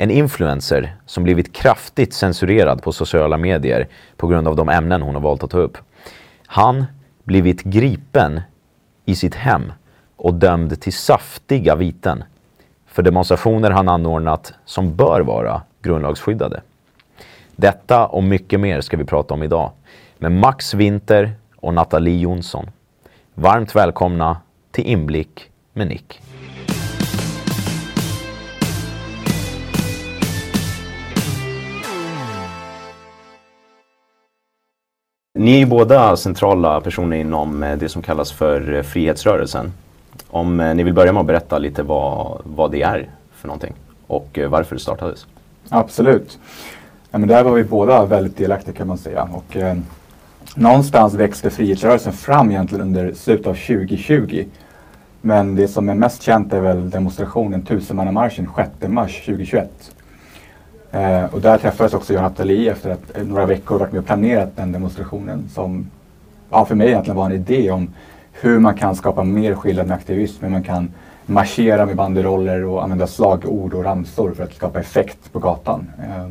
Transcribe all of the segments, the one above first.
en influencer som blivit kraftigt censurerad på sociala medier på grund av de ämnen hon har valt att ta upp. Han, blivit gripen i sitt hem och dömd till saftiga viten för demonstrationer han anordnat som bör vara grundlagsskyddade. Detta och mycket mer ska vi prata om idag med Max Winter och Nathalie Jonsson. Varmt välkomna till Inblick med Nick. Ni är ju båda centrala personer inom eh, det som kallas för eh, frihetsrörelsen. Om eh, ni vill börja med att berätta lite vad, vad det är för någonting och varför det startades. Absolut. Ja, men där var vi båda väldigt delaktiga kan man säga. Och, eh, någonstans växte frihetsrörelsen fram egentligen under slutet av 2020. Men det som är mest känt är väl demonstrationen Tusenmannamarschen 6 mars 2021. Eh, och där träffades också Jan Attali efter att eh, några veckor varit med och planerat den demonstrationen som ja, för mig egentligen var en idé om hur man kan skapa mer skillnad med aktivism, hur man kan marschera med banderoller och använda slagord och ramsor för att skapa effekt på gatan. Eh,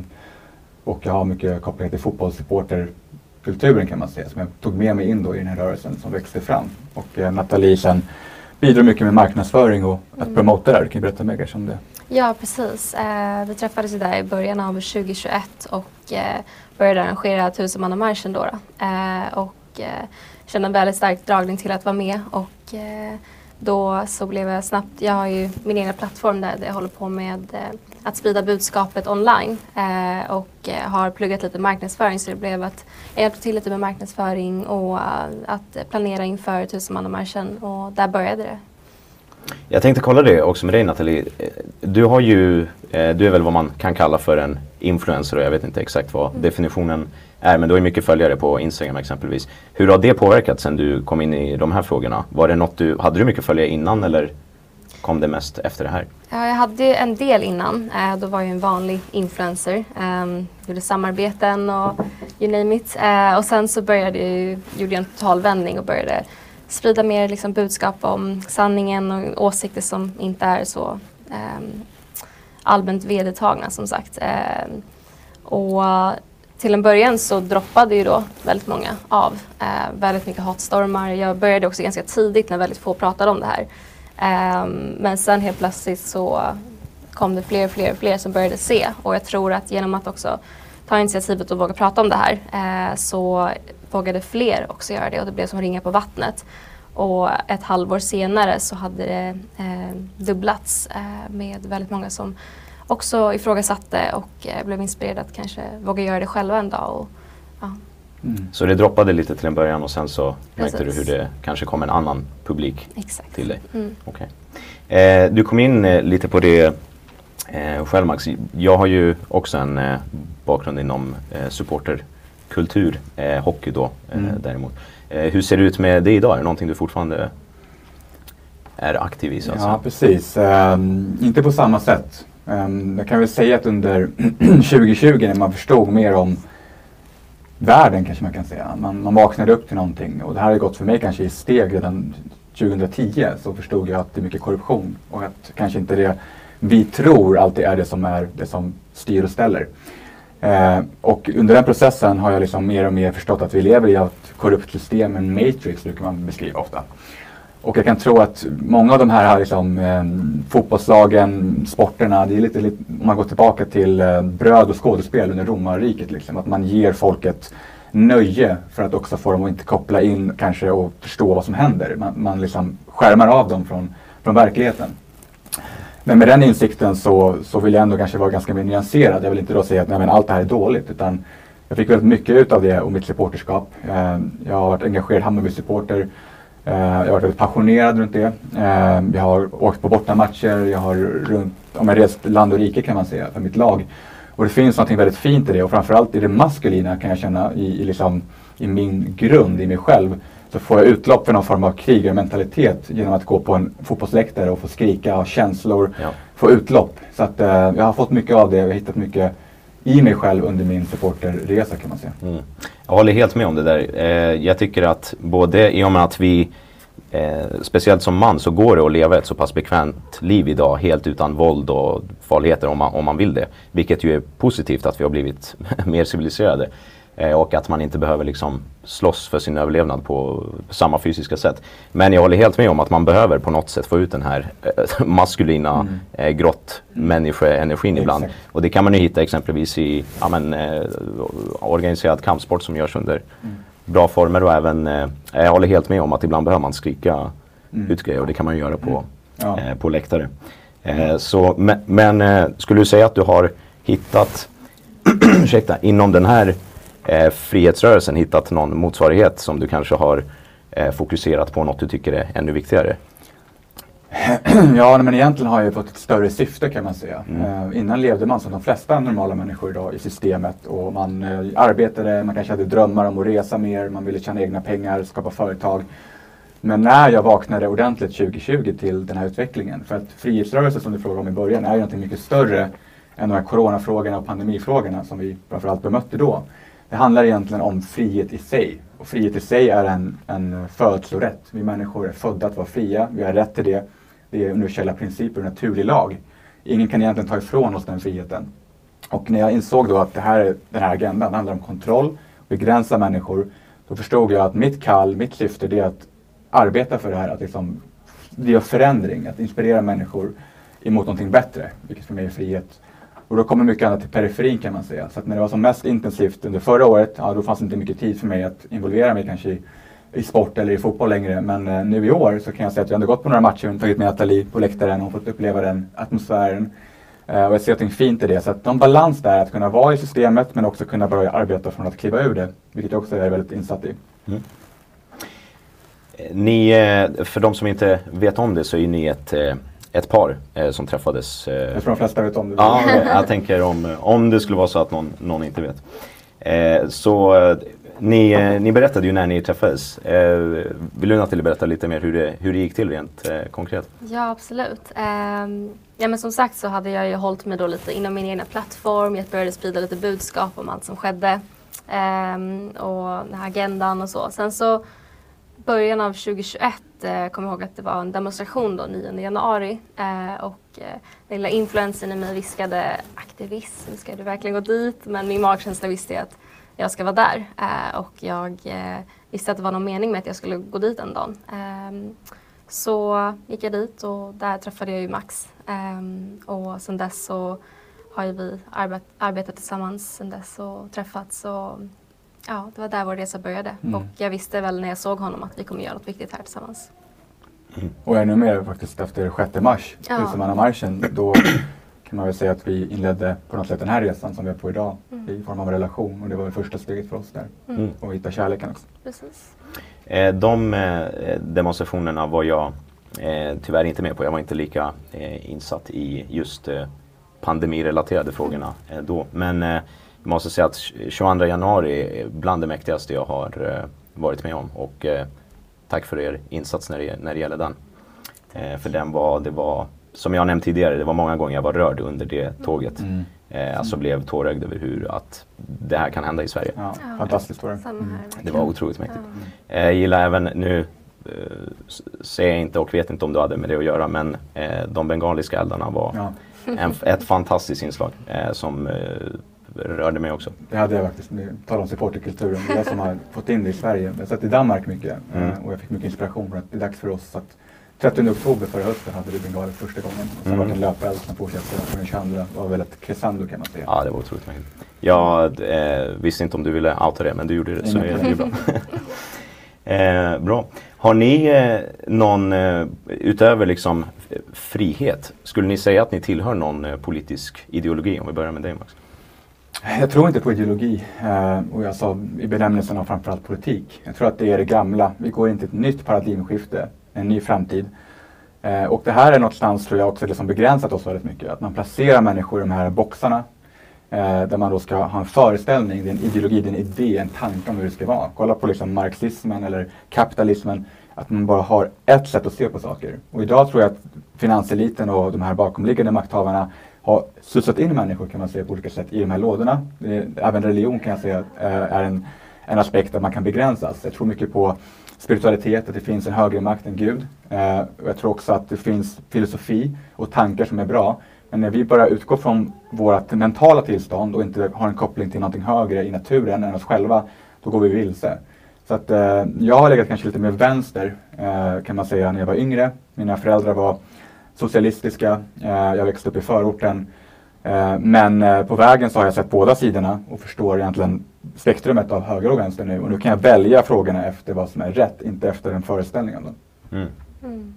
och jag har mycket kopplingar till fotbollssupporterkulturen kan man säga som jag tog med mig in då i den här rörelsen som växte fram. Och eh, Nathalie sen bidrar mycket med marknadsföring och att mm. promota det här. Du kan berätta mer om det. Ja precis. Eh, vi träffades där i början av 2021 och eh, började arrangera tusenmannamarschen då. då. Eh, och eh, kände en väldigt stark dragning till att vara med och eh, då så blev jag snabbt, jag har ju min egen plattform där, där jag håller på med eh, att sprida budskapet online eh, och eh, har pluggat lite marknadsföring så det blev att jag hjälpte till lite med marknadsföring och uh, att planera inför tusenmannamarschen och där började det. Jag tänkte kolla det också med dig Nathalie. Du har ju, eh, du är väl vad man kan kalla för en influencer och jag vet inte exakt vad mm. definitionen är men du har ju mycket följare på Instagram exempelvis. Hur har det påverkat sen du kom in i de här frågorna? Var det något du, hade du mycket följare innan eller kom det mest efter det här? Ja, jag hade ju en del innan. Eh, då var jag en vanlig influencer. Eh, gjorde samarbeten och you name it. Eh, och sen så började jag, gjorde jag en totalvändning och började sprida mer liksom, budskap om sanningen och åsikter som inte är så ehm, allmänt vedertagna som sagt. Ehm, och till en början så droppade ju då väldigt många av. Eh, väldigt mycket hatstormar. Jag började också ganska tidigt när väldigt få pratade om det här. Um, men sen helt plötsligt så kom det fler och fler och fler som började se och jag tror att genom att också ta initiativet och våga prata om det här uh, så vågade fler också göra det och det blev som ringa på vattnet. Och ett halvår senare så hade det uh, dubblats uh, med väldigt många som också ifrågasatte och blev inspirerade att kanske våga göra det själva en dag. Och, ja. Mm. Så det droppade lite till en början och sen så Precis. märkte du hur det kanske kom en annan publik Exakt. till dig. Mm. Okay. Eh, du kom in eh, lite på det eh, själv Max. Jag har ju också en eh, bakgrund inom eh, supporterkultur, eh, hockey då eh, mm. däremot. hur ser det ut med det idag? Är det någonting du fortfarande är aktiv i? Så ja, precis. Um, inte på samma sätt. Um, jag kan väl säga att under 2020 när man förstod mer om världen kanske man kan säga. Man, man vaknade upp till någonting och det här har gått för mig kanske i steg redan 2010 så förstod jag att det är mycket korruption och att kanske inte det vi tror alltid är det som är det som styr och ställer. Eh, och under den processen har jag liksom mer och mer förstått att vi lever i ett korrupt system, en matrix brukar man beskriva ofta. Och jag kan tro att många av de här liksom, eh, fotbollslagen, sporterna, det är lite, lite, om man går tillbaka till eh, bröd och skådespel under romarriket, liksom, att man ger folket nöje för att också få dem att inte koppla in kanske och förstå vad som händer. Man, man liksom skärmar av dem från, från verkligheten. Men med den insikten så, så vill jag ändå kanske vara ganska mer nyanserad. Jag vill inte då säga att nej, men allt det här är dåligt utan jag fick väldigt mycket ut av det och mitt supporterskap. Eh, jag har varit engagerad Hammarby-supporter. Eh, jag har varit väldigt passionerad runt det. Eh, jag har åkt på bortamatcher, jag har runt, om jag rest land och rike kan man säga för mitt lag. Och det finns något väldigt fint i det och framförallt i det maskulina kan jag känna i, i, liksom, i min grund, i mig själv. Så får jag utlopp för någon form av krigarmentalitet genom att gå på en fotbollsläktare och få skrika, ha känslor, ja. få utlopp. Så att, eh, jag har fått mycket av det, jag har hittat mycket i mig själv under min supporterresa kan man säga. Mm. Jag håller helt med om det där. Eh, jag tycker att både i och med att vi Eh, speciellt som man så går det att leva ett så pass bekvämt liv idag helt utan våld och farligheter om man, om man vill det. Vilket ju är positivt att vi har blivit mer civiliserade. Eh, och att man inte behöver liksom slåss för sin överlevnad på samma fysiska sätt. Men jag håller helt med om att man behöver på något sätt få ut den här eh, maskulina mm. eh, grått människoenergin ibland. Och det kan man ju hitta exempelvis i ja, men, eh, organiserad kampsport som görs under mm bra former och även, eh, jag håller helt med om att ibland behöver man skrika mm. ut grejer och det kan man göra på, mm. ja. eh, på läktare. Eh, så, men, men skulle du säga att du har hittat, ursäkta, inom den här eh, frihetsrörelsen hittat någon motsvarighet som du kanske har eh, fokuserat på något du tycker är ännu viktigare? ja, men egentligen har jag fått ett större syfte kan man säga. Mm. Uh, innan levde man som de flesta normala människor idag i systemet och man uh, arbetade, man kanske hade drömmar om att resa mer, man ville tjäna egna pengar, skapa företag. Men när jag vaknade ordentligt 2020 till den här utvecklingen, för att frihetsrörelsen som du frågade om i början är ju någonting mycket större än de här coronafrågorna och pandemifrågorna som vi framförallt bemötte då. Det handlar egentligen om frihet i sig. Och frihet i sig är en, en födslorätt. Vi människor är födda att vara fria, vi har rätt till det. Det är universella principer och naturlig lag. Ingen kan egentligen ta ifrån oss den friheten. Och när jag insåg då att det här, den här agendan handlar om kontroll, begränsa människor, då förstod jag att mitt kall, mitt syfte, det är att arbeta för det här, att liksom driva förändring, att inspirera människor emot någonting bättre, vilket för mig är frihet. Och då kommer mycket annat till periferin kan man säga. Så att när det var som mest intensivt under förra året, ja, då fanns det inte mycket tid för mig att involvera mig kanske i i sport eller i fotboll längre. Men eh, nu i år så kan jag säga att jag ändå gått på några matcher och tagit med Nathalie på läktaren och fått uppleva den atmosfären. Eh, och jag ser någonting fint i det. Så att någon balans där, att kunna vara i systemet men också kunna börja arbeta från att kliva ur det. Vilket jag också är väldigt insatt i. Mm. Eh, ni, eh, för de som inte vet om det så är ni ett, eh, ett par eh, som träffades. Jag tror de flesta vet om det. Ja, jag tänker om, om det skulle vara så att någon, någon inte vet. Så ni, eh, ni berättade ju när ni träffades. Eh, vill du Nathalie berätta lite mer hur det, hur det gick till rent eh, konkret? Ja absolut. Eh, ja, men som sagt så hade jag ju hållit mig då lite inom min egna plattform. Jag började sprida lite budskap om allt som skedde. Ehm, och den här agendan och så. Sen så början av 2021 eh, kommer jag ihåg att det var en demonstration då 9 januari. Eh, och eh, den lilla influensen i mig viskade aktivism, ska du verkligen gå dit? Men min magkänsla visste att jag ska vara där. Eh, och jag eh, visste att det var någon mening med att jag skulle gå dit en dag. Eh, så gick jag dit och där träffade jag ju Max. Ehm, och sedan dess så har ju vi arbet, arbetat tillsammans sedan dess och träffats. Och, ja, det var där vår resa började. Mm. Och jag visste väl när jag såg honom att vi kommer göra något viktigt här tillsammans. Mm. Och ännu mer faktiskt efter 6 mars, ja. Husmannamarschen. Då kan man väl säga att vi inledde på något sätt den här resan som vi är på idag mm. i form av en relation och det var det första steget för oss där. Mm. Och hitta kärleken också. Precis. Eh, de eh, demonstrationerna var jag eh, tyvärr inte med på. Jag var inte lika insatt i just pandemirelaterade frågorna då. Men jag måste säga att 22 januari är bland det mäktigaste jag har varit med om. Och tack för er insats när det, när det gäller den. För den var, det var som jag nämnt tidigare, det var många gånger jag var rörd under det tåget. Mm. Eh, alltså blev tårögd över hur att det här kan hända i Sverige. Ja, fantastiskt var det. Mm. Det var otroligt mäktigt. Eh, jag gillar även, nu eh, säger jag inte och vet inte om du hade med det att göra, men eh, de bengaliska eldarna var ja. en, ett fantastiskt inslag eh, som eh, rörde mig också. Det hade jag faktiskt, tala om supporterkulturen, det är det som har fått in det i Sverige. Jag sett i Danmark mycket Mm. eh, och jag fick mycket inspiration för att det är dags för oss att 30 oktober förra hösten hade vi bengaler första gången. Och sen Mm. var det en löpeld som fortsatte och den 22 var väl ett crescendo kan man säga. Ja, det var otroligt mäktigt. Jag eh, visste inte om du ville outa det, men du gjorde det, så det, är bra. eh, bra. Har ni eh, någon, eh, utöver liksom frihet, skulle ni säga att ni tillhör någon politisk ideologi? Om vi börjar med dig Max. Jag tror inte på ideologi eh, och jag sa i benämningen av framförallt politik. Jag tror att det är det gamla. Vi går in i ett nytt paradigmskifte, en ny framtid. Eh, och det här är någonstans tror jag också det som begränsat oss väldigt mycket. Att man placerar människor i de här boxarna eh, där man då ska ha en föreställning, det är en ideologi, det är en idé, en tanke om hur det ska vara. Kolla på liksom marxismen eller kapitalismen. Att man bara har ett sätt att se på saker. Och idag tror jag att finanseliten och de här bakomliggande makthavarna har sussat in människor kan man säga på olika sätt i de här lådorna. Eh, även religion kan jag säga eh, är en, en aspekt där man kan begränsas. Jag tror mycket på spiritualitet, att det finns en högre makt än Gud. Eh, jag tror också att det finns filosofi och tankar som är bra. Men när vi börjar utgå från vårt mentala tillstånd och inte har en koppling till någonting högre i naturen än oss själva, då går vi vilse. Så att eh, jag har legat kanske lite mer vänster eh, kan man säga när jag var yngre. Mina föräldrar var socialistiska. Eh, jag växte upp i förorten. Eh, men eh, på vägen så har jag sett båda sidorna och förstår egentligen spektrumet av höger och vänster nu. Och nu kan jag välja frågorna efter vad som är rätt, inte efter en föreställning om dem. Mm. Mm.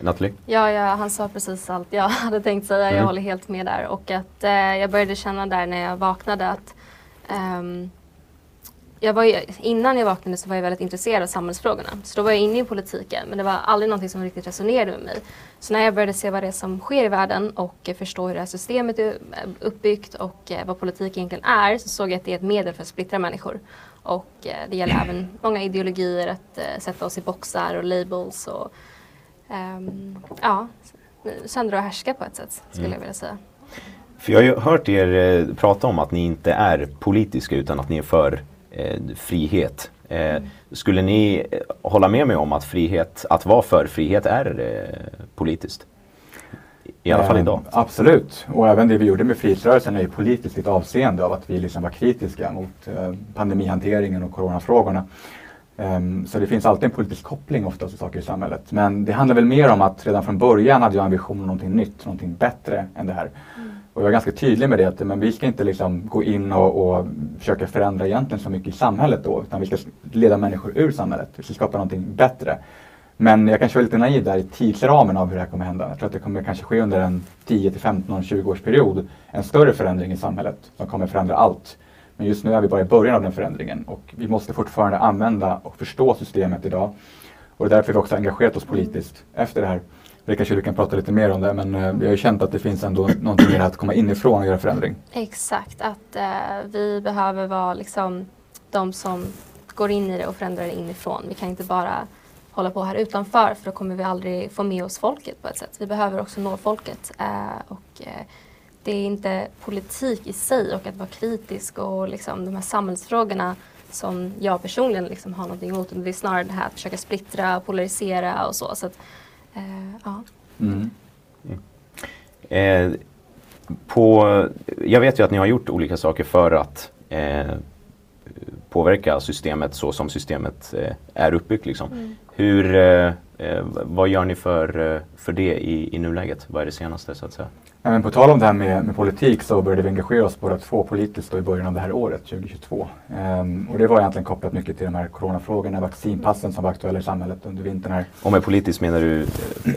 Nathalie? Ja, ja, han sa precis allt jag hade tänkt säga. Jag Mm. håller helt med där. Och att eh, jag började känna där när jag vaknade att ehm, jag var ju, innan jag vaknade så var jag väldigt intresserad av samhällsfrågorna. Så då var jag inne i politiken men det var aldrig någonting som riktigt resonerade med mig. Så när jag började se vad det är som sker i världen och eh, förstå hur det här systemet är uppbyggt och eh, vad politik egentligen är så såg jag att det är ett medel för att splittra människor. Och eh, det gäller även många ideologier att eh, sätta oss i boxar och labels och ehm, ja, söndra och härska på ett sätt skulle Mm. jag vilja säga. För jag har ju hört er eh, prata om att ni inte är politiska utan att ni är för eh, frihet. Eh, Skulle ni eh, hålla med mig om att frihet, att vara för frihet är eh, politiskt? I alla fall Eh, idag. Absolut. Och även det vi gjorde med frihetsrörelsen är ju politiskt i ett avseende av att vi liksom var kritiska mot eh, pandemihanteringen och coronafrågorna. Ehm, så det finns alltid en politisk koppling ofta till saker i samhället. Men det handlar väl mer om att redan från början hade jag en vision om någonting nytt, någonting bättre än det här. Och jag var ganska tydlig med det att men vi ska inte liksom gå in och, och försöka förändra egentligen så mycket i samhället då, utan vi ska leda människor ur samhället. Vi ska skapa någonting bättre. Men jag kanske var lite naiv där i tidsramen av hur det här kommer hända. Jag tror att det kommer kanske ske under en 10 till 15, 20 års period. En större förändring i samhället som kommer förändra allt. Men just nu är vi bara i början av den förändringen och vi måste fortfarande använda och förstå systemet idag. Och det är därför vi också engagerat oss politiskt efter det här. Det kanske du kan prata lite mer om det, men eh, vi har ju känt att det finns ändå någonting i det här att komma inifrån och göra förändring. Exakt, att eh, vi behöver vara liksom de som går in i det och förändrar det inifrån. Vi kan inte bara hålla på här utanför för då kommer vi aldrig få med oss folket på ett sätt. Vi behöver också nå folket. Eh, och, eh, det är inte politik i sig och att vara kritisk och liksom, de här samhällsfrågorna som jag personligen liksom har någonting emot. Det är snarare det här att försöka splittra, polarisera och så. så att, ja. Mm. Eh, på, jag vet ju att ni har gjort olika saker för att eh, påverka systemet så som systemet eh, är uppbyggt. Liksom. Mm. Hur, eh, eh, vad gör ni för, eh, för det i, i nuläget? Vad är det senaste så att säga? Ja, men på tal om det här med, med politik så började vi engagera oss båda två politiskt i början av det här året, 2022. Ehm, och det var egentligen kopplat mycket till de här coronafrågorna, vaccinpassen som var aktuella i samhället under vintern här. Och med politiskt menar du eh,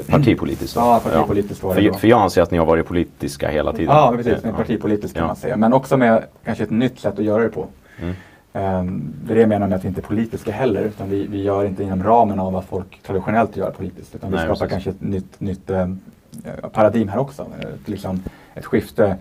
partipolitiskt? då? Ja, partipolitiskt var det För, då. för jag anser att ni har varit politiska hela tiden. Ja, precis. Ja. partipolitiskt kan Ja. man säga. Men också med kanske ett nytt sätt att göra det på. Mm. Ehm, det är det jag menar med att vi inte är politiska heller. Utan vi, vi gör inte inom ramen av vad folk traditionellt gör politiskt. Utan vi Nej, skapar precis. kanske ett nytt, nytt ehm, eh, paradigm här också. Ett, liksom, ett skifte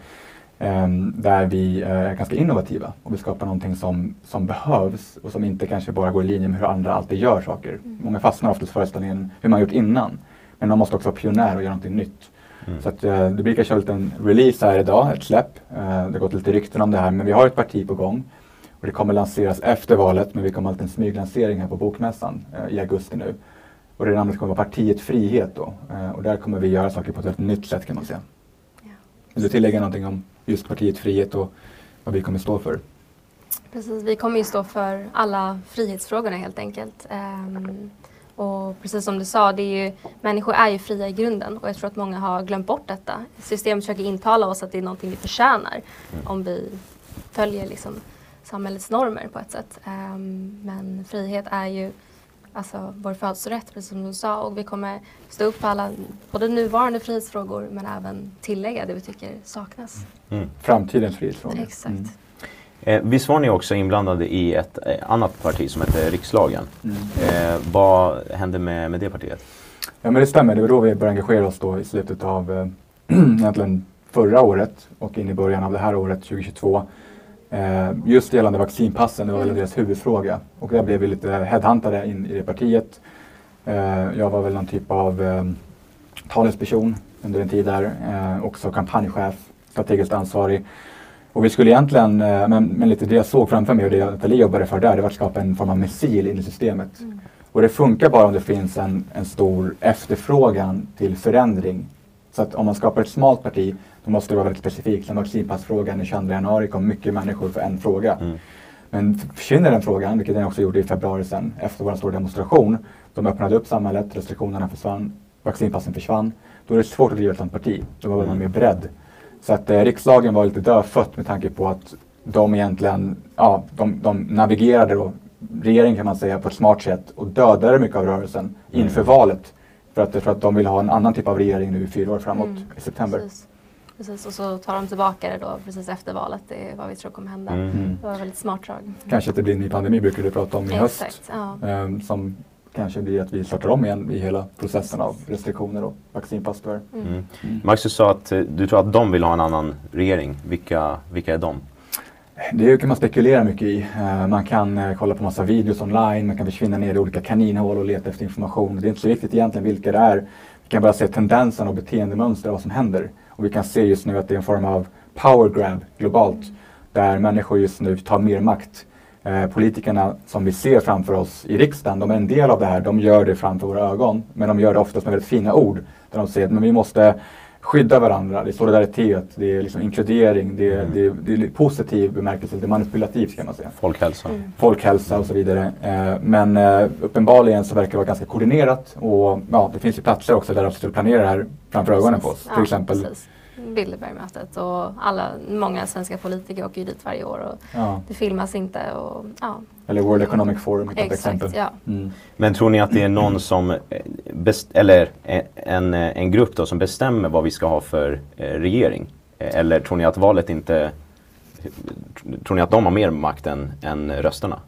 ehm, där vi eh, är ganska innovativa. Och vi skapar någonting som, som behövs och som inte kanske bara går i linje med hur andra alltid gör saker. Många fastnar oftast i föreställningen hur man gjort innan. Men man måste också vara pionjär och göra någonting nytt. Mm. Så att, eh, det blir kanske en liten release här idag, ett släpp. Eh, det har gått lite rykten om det här, men vi har ett parti på gång. Och det kommer lanseras efter valet, men vi kommer ha en smyglansering här på Bokmässan eh, i augusti nu. Och det namnet kommer vara Partiet Frihet då. Eh, och där kommer vi göra saker på ett väldigt nytt sätt kan man säga. Vill du tillägga någonting om just Partiet Frihet och vad vi kommer stå för. Precis, vi kommer ju stå för alla frihetsfrågorna helt enkelt. Ehm, och precis som du sa, det är ju, människor är ju fria i grunden och jag tror att många har glömt bort detta. Systemet försöker intala oss att det är någonting vi förtjänar om vi följer liksom samhällets normer på ett sätt. Ehm, men frihet är ju alltså vår födelserätt, precis som du sa. Och vi kommer stå upp för alla, både nuvarande frihetsfrågor men även tillägga det vi tycker saknas. Mm. Framtidens frihetsfrågor. Exakt. Mm. Eh, visst var ni också inblandade i ett eh, annat parti som heter Rikslagen? Mm. Eh, vad hände med, med det partiet? Ja men det stämmer, det var då vi började engagera oss då i slutet av eh, egentligen förra året och in i början av det här året 2022. Eh, just gällande vaccinpassen, det var väl deras huvudfråga. Och där blev vi lite headhuntade in i det partiet. Eh, jag var väl någon typ av eh, talesperson under en tid där. Eh, också kampanjchef, strategiskt ansvarig. Och vi skulle egentligen, men, men lite det jag såg framför mig och det Nathalie jobbade för där, det var att skapa en form av missil in i systemet. Och det funkar bara om det finns en, en stor efterfrågan till förändring. Så att om man skapar ett smalt parti, då måste det vara väldigt specifikt. Som vaccinpassfrågan den 22 januari kom mycket människor för en fråga. Men försvinner den frågan, vilket den också gjorde i februari sen, efter vår stora demonstration, de öppnade upp samhället, restriktionerna försvann, vaccinpassen försvann, då är det svårt att driva ett sådant parti. Då var man mer beredd. Så att eh, riksdagen var lite dödfött med tanke på att de egentligen, ja, de, de navigerade då, regeringen kan man säga, på ett smart sätt och dödade mycket av rörelsen inför valet. För att, för att de vill ha en annan typ av regering nu i fyra år framåt Mm, i september. Precis. Precis. Och så tar de tillbaka det då precis efter valet. Det är vad vi tror kommer hända. Mm. Det var väldigt smart drag. Kanske att det blir en ny pandemi brukar du prata om i höst. Exakt, ja. Ehm, som kanske blir att vi startar om igen i hela processen av restriktioner och vaccinpass tyvärr. Mm. Max, du sa att eh, du tror att de vill ha en annan regering. Vilka, vilka är de? Det kan man spekulera mycket i. Eh, Man kan eh, kolla på massa videos online, man kan försvinna ner i olika kaninhål och leta efter information. Det är inte så viktigt egentligen vilka det är. Vi kan bara se tendensen och beteendemönster vad som händer. Och vi kan se just nu att det är en form av power grab globalt. Där människor just nu tar mer makt. Eh, politikerna som vi ser framför oss i riksdagen, de är en del av det här. De gör det framför våra ögon. Men de gör det oftast med väldigt fina ord. Där de säger att men vi måste skydda varandra, det är solidaritet, det är liksom inkludering, det är, det är, det är positiv bemärkelse, det är manipulativt kan man säga. Folkhälsa. Folkhälsa och så vidare. Eh, men eh, uppenbarligen så verkar det vara ganska koordinerat och ja, det finns ju platser också där de sitter och planerar det här framför ögonen på oss. Till Ja, exempel precis. Bilderbergmötet och alla, många svenska politiker åker ju dit varje år och Ja. det filmas inte. Och, ja. eller World Economic Forum ett Exakt, exempel. ja. Mm. Men tror ni att det är någon som, eh, best, eller eh, en, eh, en grupp då som bestämmer vad vi ska ha för regering? Eller tror ni att valet inte, tror ni att de har mer makt än, än rösterna?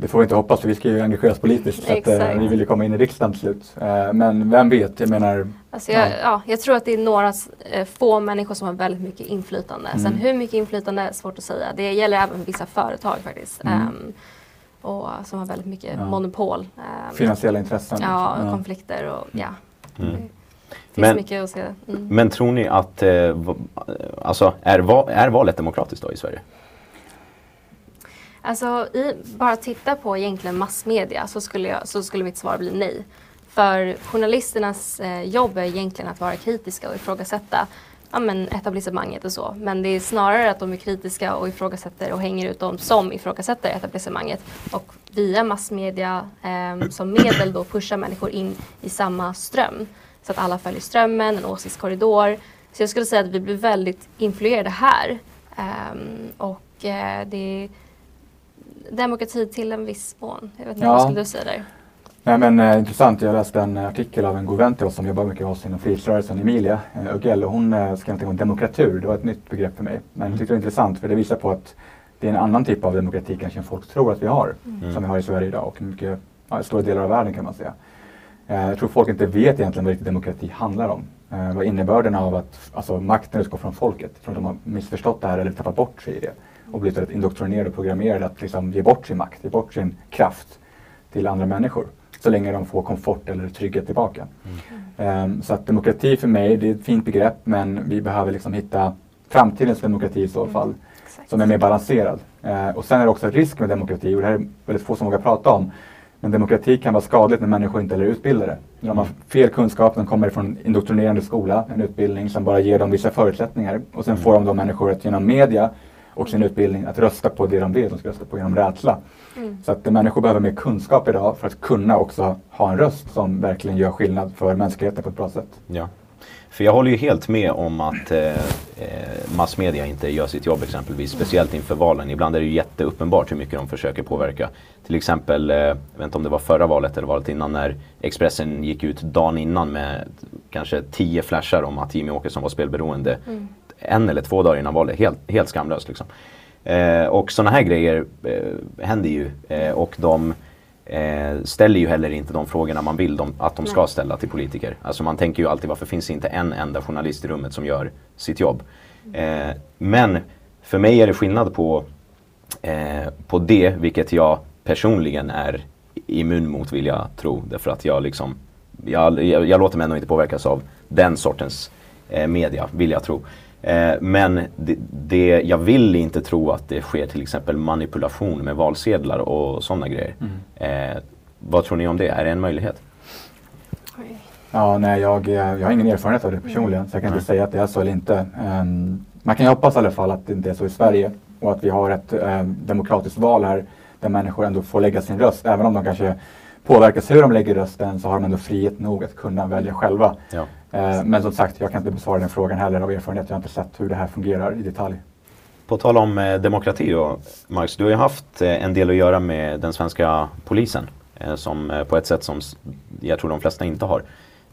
Det får vi inte hoppas för vi ska ju engagera oss politiskt så att, eh, vi vill ju komma in i riksdagen till slut. Eh, men vem vet, jag menar Alltså jag, Ja. ja. jag tror att det är några eh, få människor som har väldigt mycket inflytande. Sen Mm. hur mycket inflytande är svårt att säga. Det gäller även vissa företag faktiskt. Mm. Ehm, och som har väldigt mycket Ja. monopol. Ehm, finansiella intressen. Ja, Ja. konflikter och ja. Mm. Det finns Men- mycket att se. Mm. Men tror ni att, eh, alltså är, va, är valet demokratiskt då i Sverige? Alltså i, bara titta på egentligen massmedia så skulle, jag, så skulle mitt svar bli nej. För journalisternas eh, jobb är egentligen att vara kritiska och ifrågasätta ja, men etablissemanget och så. Men det är snarare att de är kritiska och ifrågasätter och hänger ut dem som ifrågasätter etablissemanget. Och via massmedia eh, som medel då pushar människor in i samma ström. Så att alla följer strömmen, en åsiktskorridor. Så jag skulle säga att vi blir väldigt influerade här. Eh, och eh, det är demokrati till en viss mån. Jag vet inte, Ja. vad skulle du säga där? Nej men eh, intressant, jag läste en artikel av en god vän till oss som jobbar mycket oss inom frihetsrörelsen, Emilia eh, Ugell, och hon eh, skrev någonting om demokratur. Det var ett nytt begrepp för mig. Men jag tyckte det var intressant för det visar på att det är en annan typ av demokrati kanske än folk tror att vi har. Mm. Som vi har i Sverige idag och mycket, ja, stora delar av världen kan man säga. Eh, jag tror folk inte vet egentligen vad riktig demokrati handlar om. Eh, vad innebörden av att alltså, makten utgår från folket. Jag tror de har missförstått det här eller tappat bort sig i det. Och blivit väldigt indoktrinerade och programmerade att liksom, ge bort sin makt, ge bort sin kraft till andra människor. Så länge de får komfort eller trygghet tillbaka. Ehm, så att demokrati för mig, det är ett fint begrepp men vi behöver liksom hitta framtidens demokrati i så fall. Som är mer balanserad. Eh, och sen är det också risk med demokrati och det här är väldigt få som vågar prata om. Men demokrati kan vara skadligt när människor inte är utbildade. När de har fel kunskap, de kommer från indoktrinerande skola, en utbildning som bara ger dem vissa förutsättningar. Och sen får de då människor att genom media och sin utbildning att rösta på det de vill. De ska rösta på genom rädsla. Mm. Så att människor behöver mer kunskap idag för att kunna också ha en röst som verkligen gör skillnad för mänskligheten på ett bra sätt. Ja. För jag håller ju helt med om att eh, eh, massmedia inte gör sitt jobb exempelvis. Speciellt inför valen. Ibland är det ju jätteuppenbart hur mycket de försöker påverka. Till exempel, eh, jag vet inte om det var förra valet eller valet innan när Expressen gick ut dagen innan med kanske tio flashar om att Jimmy Åkesson var spelberoende. Mm. En eller två dagar innan valet. Helt, helt skamlöst liksom. Eh, och sådana här grejer eh, händer ju. Eh, och de eh, ställer ju heller inte de frågorna man vill de, att de ska ställa till politiker. Alltså man tänker ju alltid varför finns inte en enda journalist i rummet som gör sitt jobb. Eh, men för mig är det skillnad på, eh, på det, vilket jag personligen är immun mot vill jag tro. Därför att jag liksom, jag, jag, jag låter mig ändå inte påverkas av den sortens media, vill jag tro. Eh, men det, det, jag vill inte tro att det sker till exempel manipulation med valsedlar och sådana grejer. Eh, vad tror ni om det? Är det en möjlighet? Ja, nej, jag, jag har ingen erfarenhet av det personligen så jag kan inte säga att det är så eller inte. Ehm, man kan ju hoppas i alla fall att det inte är så i Sverige och att vi har ett eh, demokratiskt val här där människor ändå får lägga sin röst. Även om de kanske påverkas hur de lägger rösten så har de ändå frihet nog att kunna välja själva. Ja. Eh, men som sagt, jag kan inte besvara den frågan heller av erfarenhet. Jag har inte sett hur det här fungerar i detalj. På tal om eh, demokrati då, Marcus, du har ju haft eh, en del att göra med den svenska polisen. Eh, som eh, på ett sätt som jag tror de flesta inte har.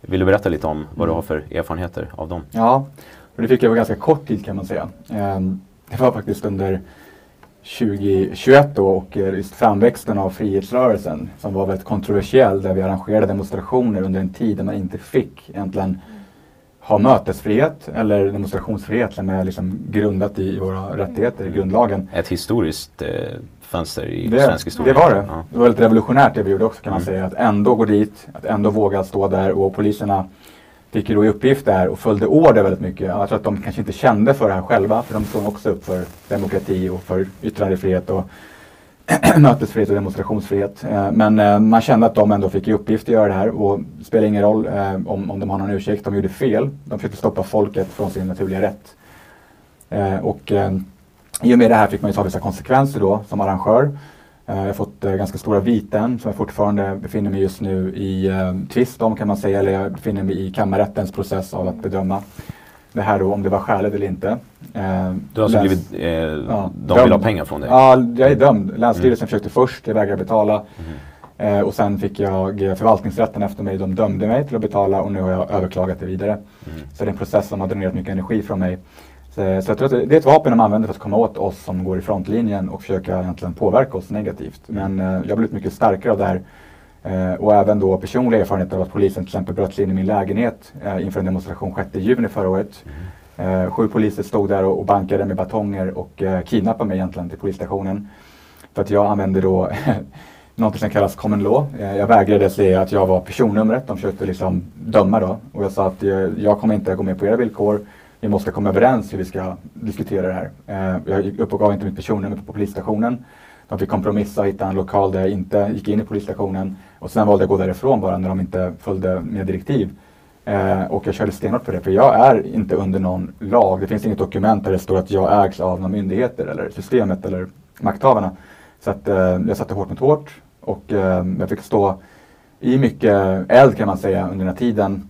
Vill du berätta lite om vad du har för erfarenheter av dem? Ja, och det fick jag på ganska kort tid kan man säga. Ehm, Det var faktiskt under 2021 då och eh, just framväxten av frihetsrörelsen som var väldigt kontroversiell där vi arrangerade demonstrationer under en tid där man inte fick egentligen ha mötesfrihet eller demonstrationsfrihet som är liksom grundat i våra rättigheter i grundlagen. Ett historiskt eh, fönster i Det, svensk historia. det var det. Ja. Det var väldigt revolutionärt det vi gjorde också kan man Mm. säga. Att ändå gå dit, att ändå våga stå där och poliserna fick ju då i uppgift där och följde order väldigt mycket. Jag tror att de kanske inte kände för det här själva för de stod också upp för demokrati och för yttrandefrihet och mötesfrihet och demonstrationsfrihet. Eh, men eh, man kände att de ändå fick i uppgift att göra det här och det spelar ingen roll eh, om, om de har någon ursäkt. De gjorde fel. De försökte stoppa folket från sin naturliga rätt. Och i och med det här fick man ju ta vissa konsekvenser då som arrangör. Eh, Jag har fått eh, ganska stora viten som jag fortfarande befinner mig just nu i eh, tvist om kan man säga. Eller jag befinner mig i kammarrättens process av att bedöma det här då om det var skäligt eller inte. Du har alltså läns- blivit, eh, Ja, de vill ha dömd. pengar från dig? Ja, jag är dömd. Länsstyrelsen försökte först, jag vägrade betala. Mm. Eh, och sen fick jag förvaltningsrätten efter mig. De dömde mig till att betala och nu har jag överklagat det vidare. Mm. Så det är en process som har dränerat mycket energi från mig. Så, så jag tror att det är ett vapen de använder för att komma åt oss som går i frontlinjen och försöka egentligen påverka oss negativt. Men eh, jag har blivit mycket starkare av det här. Eh, och även då personliga erfarenheter av att polisen till exempel bröt sig in i min lägenhet eh, inför en demonstration 6 juni förra året. Eh, sju poliser stod där och, och bankade med batonger och eh, kidnappade mig egentligen till polisstationen. För att jag använde då något som kallas common law. Eh, jag vägrade säga att jag var personnumret. De försökte liksom döma då. Och jag sa att eh, jag kommer inte gå med på era villkor. Vi måste komma överens hur vi ska diskutera det här. Eh, jag uppgav inte mitt personnummer på polisstationen. De fick kompromissa och hitta en lokal där jag inte gick in i polisstationen. Och sen valde jag att gå därifrån bara när de inte följde med direktiv. Eh, och jag körde stenhårt på det, för jag är inte under någon lag. Det finns inget dokument där det står att jag ägs av några myndigheter eller systemet eller makthavarna. Så att eh, jag satte hårt mot hårt och eh, jag fick stå i mycket eld kan man säga under den här tiden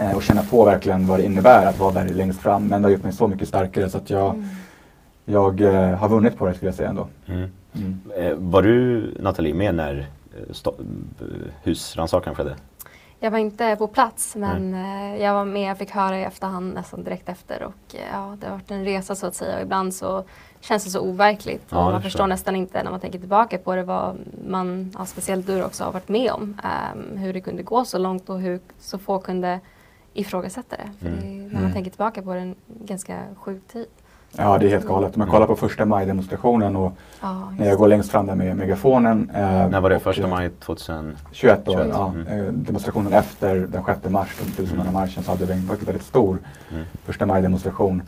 eh, och känna på verkligen vad det innebär att vara där längst fram. Men det har gjort mig så mycket starkare så att jag, jag eh, har vunnit på det skulle jag säga ändå. Mm. Mm. Eh, var du, Nathalie, med när eh, eh, husrannsakan skedde? Jag var inte på plats men eh, jag var med, jag fick höra i efterhand nästan direkt efter och ja, det har varit en resa så att säga och ibland så känns det så overkligt Ja, man förstår jag. nästan inte när man tänker tillbaka på det vad man, ja, speciellt du också har varit med om. ehm, hur det kunde gå så långt och hur så få kunde ifrågasätta det. För Mm. det, är- när man Mm. tänker tillbaka på det en ganska sjuk tid. Ja, det är helt galet. Om man kollar på första maj-demonstrationen och Ja, när jag går längst fram där med megafonen. Eh, När var det? Första maj 2000? 21 år, 21, ja. mm. Eh, Demonstrationen efter den 6 mars, den tusenmannamarschen, så hade vi en väldigt, väldigt stor Mm. första maj-demonstration.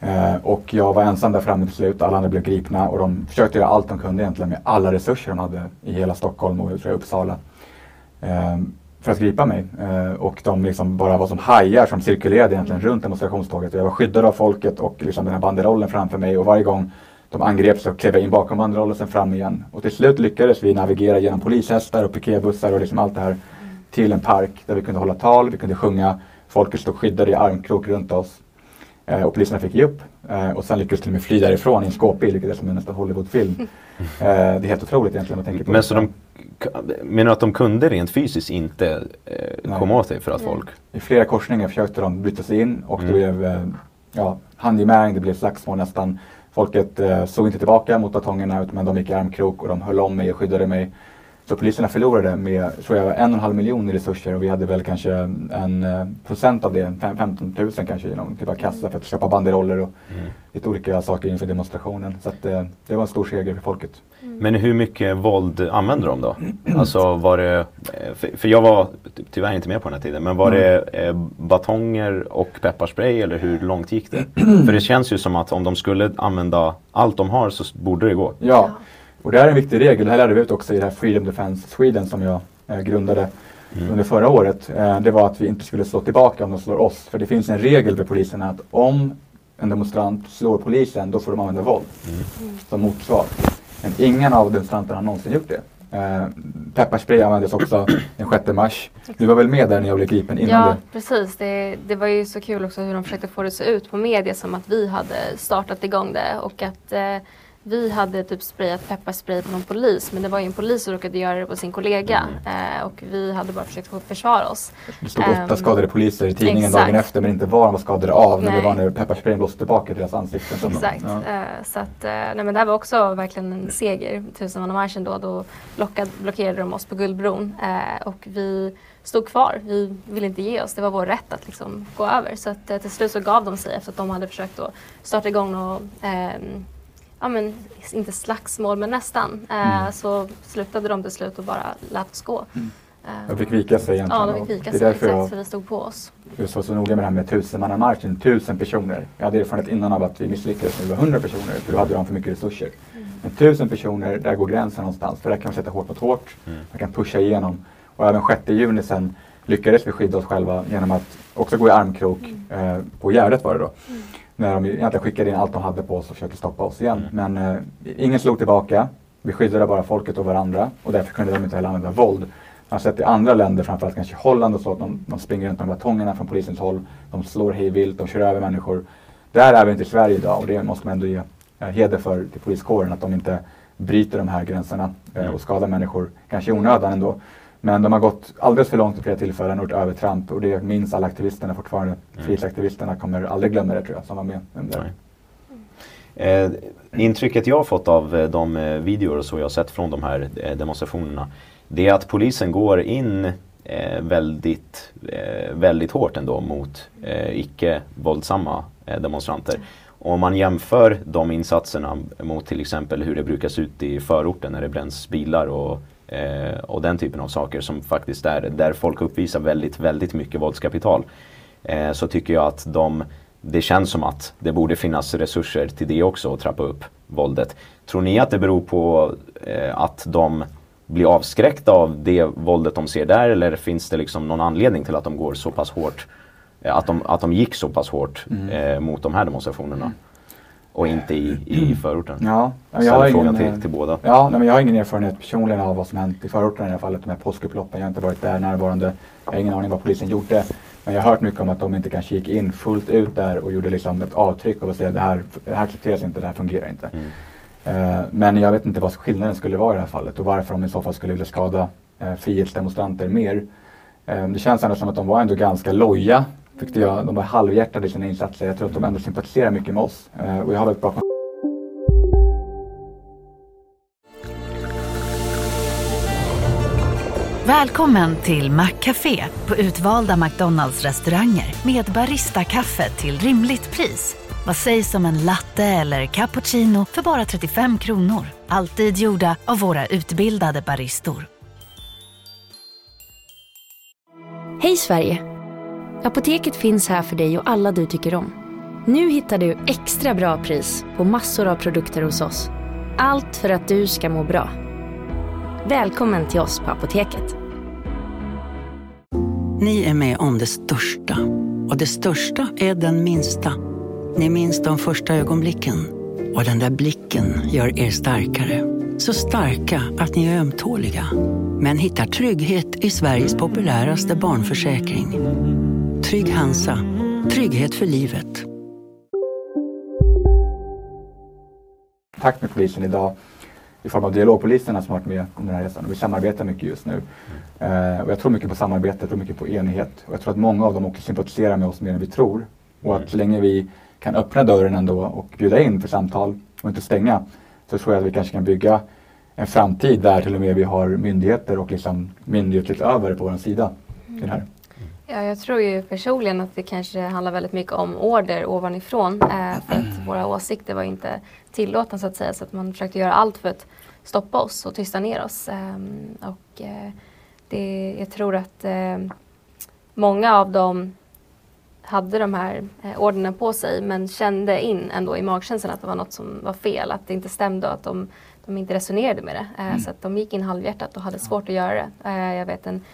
Eh, och jag var ensam där framme till slut, alla andra blev gripna och de försökte göra allt de kunde egentligen med alla resurser de hade i hela Stockholm och jag tror jag, Uppsala. Eh, för att gripa mig. Eh, och de liksom bara var som hajar som cirkulerade egentligen runt demonstrationståget. Och jag var skyddad av folket och liksom den här banderollen framför mig och varje gång De angreps och klev in bakom banderoll och sen fram igen. Och till slut lyckades vi navigera genom polishästar och piketbussar och liksom allt det här till en park där vi kunde hålla tal, vi kunde sjunga. Folket stod skyddade i armkrok runt oss. Eh, och poliserna fick ge upp. Eh, och sen lyckades de till och med fly därifrån i en skåpbil, vilket är som en nästan Hollywoodfilm. Eh, det är helt otroligt egentligen att tänka på. Men så de, menar du att de kunde rent fysiskt inte eh, komma åt dig för att folk... I flera korsningar försökte de bryta sig in och Mm. det blev eh, ja, handgemäng, det blev slagsmål nästan. Folket eh, såg inte tillbaka mot batongerna utan de gick i armkrok och de höll om mig och skyddade mig. Så poliserna förlorade med, tror jag, en och en halv miljon i resurser och vi hade väl kanske en eh, procent av det, fem- 15 000 kanske genom typ av kassa för att köpa banderoller och lite olika saker inför demonstrationen. Så att, eh, det var en stor seger för folket. Men hur mycket våld använde de då? Alltså var det, eh, för, jag var tyvärr inte med på den här tiden, men var det eh, batonger och pepparspray eller hur långt gick det? för det känns ju som att om de skulle använda allt de har så borde det gå. Ja, och det här är en viktig regel. Det här lärde vi ut också i det här Freedom Defense Sweden som jag eh, grundade under förra året. Eh, det var att vi inte skulle slå tillbaka om de slår oss. För det finns en regel för poliserna att om en demonstrant slår polisen, då får de använda våld som motsvar. Men ingen av demonstranterna har någonsin gjort det. Eh, pepparspray användes också den 6 mars. Du var väl med där när jag blev gripen innan Ja, det? precis. Det, det var ju så kul också hur de försökte få det att se ut på media som att vi hade startat igång det och att eh, vi hade typ sprayat pepparspray på någon polis men det var ju en polis som råkade göra det på sin kollega eh, och vi hade bara försökt försvara oss. Det stod åtta Ehm, skadade poliser i tidningen exakt. dagen efter men inte vad de var skadade av. Det Nej. var när pepparsprayen blåste tillbaka till deras ansikten. Exakt. Ja. Eh, så att, eh, nej, men det här var också verkligen en seger. Tusenmannamarschen då, då blockade, blockerade de oss på Guldbron eh, och vi stod kvar. Vi ville inte ge oss. Det var vår rätt att liksom gå över. Så att, eh, till slut så gav de sig efter att de hade försökt starta igång och ehm, Ja men inte slagsmål men nästan. Eh, Mm. Så slutade de till slut och bara lät oss gå. Eh, De fick vika sig egentligen. Ja, de fick vika det är sig därför exakt jag för vi stod på oss. Jag var så noga med det här med tusenmannamarschen, tusen personer. Jag hade erfarenhet innan av att vi misslyckades när vi var hundra personer, för då hade de för mycket resurser. Men tusen personer, där går gränsen någonstans. För där kan man sätta hårt mot hårt, man kan pusha igenom. Och även 6 juni sen lyckades vi skydda oss själva genom att också gå i armkrok, eh, på Gärdet var det då. När de egentligen skickade in allt de hade på oss och försökte stoppa oss igen. Men eh, ingen slog tillbaka. Vi skyddade bara folket och varandra och därför kunde de inte heller använda våld. Man har sett i andra länder, framförallt kanske Holland och så, att de, de springer runt med batongerna från polisens håll. De slår hej vilt, de kör över människor. Där är vi inte i Sverige idag och det måste man ändå ge eh, heder för till poliskåren att de inte bryter de här gränserna eh, och skadar människor, kanske i onödan ändå. Men de har gått alldeles för långt vid flera tillfällen och gjort övertramp och det minns alla aktivisterna fortfarande. Frihetsaktivisterna kommer aldrig glömma det tror jag, som var med under. Eh, intrycket jag har fått av eh, de eh, videor och så jag har sett från de här eh, demonstrationerna det är att polisen går in väldigt, väldigt hårt ändå mot icke våldsamma eh, demonstranter. Och Om man jämför de insatserna mot till exempel hur det brukar se ut i förorten när det bränns bilar och, eh, och den typen av saker som faktiskt är där folk uppvisar väldigt, väldigt mycket våldskapital. Eh, så tycker jag att de, det känns som att det borde finnas resurser till det också att trappa upp våldet. Tror ni att det beror på eh, att de blir avskräckta av det våldet de ser där eller finns det liksom någon anledning till att de går så pass hårt eh, att de, att de gick så pass hårt Mm. eh, mot de här demonstrationerna och inte i, i förorten? Ja, jag har frågan ingen, till, till båda. Ja, nej, men jag har ingen erfarenhet personligen av vad som hänt i förorten i här fallet, här påskupploppen. Jag har inte varit där närvarande. Jag har ingen aning vad polisen gjorde. Men jag har hört mycket om att de inte kanske gick in fullt ut där och gjorde liksom ett avtryck och säga det här, det här accepteras inte, det här fungerar inte. Eh, men jag vet inte vad skillnaden skulle vara i det här fallet och varför de i så fall skulle vilja skada eh, frihetsdemonstranter mer. Eh, det känns ändå som att de var ändå ganska loja, tyckte jag. De var halvhjärtade i sina insatser. Jag tror att de ändå sympatiserar mycket med oss. Eh, och jag har väldigt bra Välkommen till Maccafé på utvalda McDonalds restauranger med Baristakaffe till rimligt pris. Vad sägs om en latte eller cappuccino för bara 35 kronor? Alltid gjorda av våra utbildade baristor. Hej Sverige! Apoteket finns här för dig och alla du tycker om. Nu hittar du extra bra pris på massor av produkter hos oss. Allt för att du ska må bra. Välkommen till oss på Apoteket. Ni är med om det största. Och det största är den minsta. Ni minns de första ögonblicken. Och den där blicken gör er starkare. Så starka att ni är ömtåliga. Men hittar trygghet i Sveriges populäraste barnförsäkring. Trygg Hansa. Trygghet för livet. kontakt med polisen idag i form av dialogpoliserna som har varit med under den här resan. Och vi samarbetar mycket just nu. Eh, och jag tror mycket på samarbete, jag tror mycket på enighet. Och jag tror att många av dem också sympatiserar med oss mer än vi tror. Och att så länge vi kan öppna dörren ändå och bjuda in för samtal och inte stänga så tror jag att vi kanske kan bygga en framtid där till och med vi har myndigheter och liksom myndighetligt över på vår sida. i det här. Ja, jag tror ju personligen att det kanske handlar väldigt mycket om order ovanifrån. Eh, för att våra åsikter var inte tillåtna så att säga. Så att man försökte göra allt för att stoppa oss och tysta ner oss. Eh, och eh, det, jag tror att eh, många av dem hade de här eh, orderna på sig men kände in ändå i magkänslan att det var något som var fel. Att det inte stämde och att de, de inte resonerade med det. Eh, Mm. Så att de gick in halvhjärtat och hade svårt att göra det. Eh, jag vet en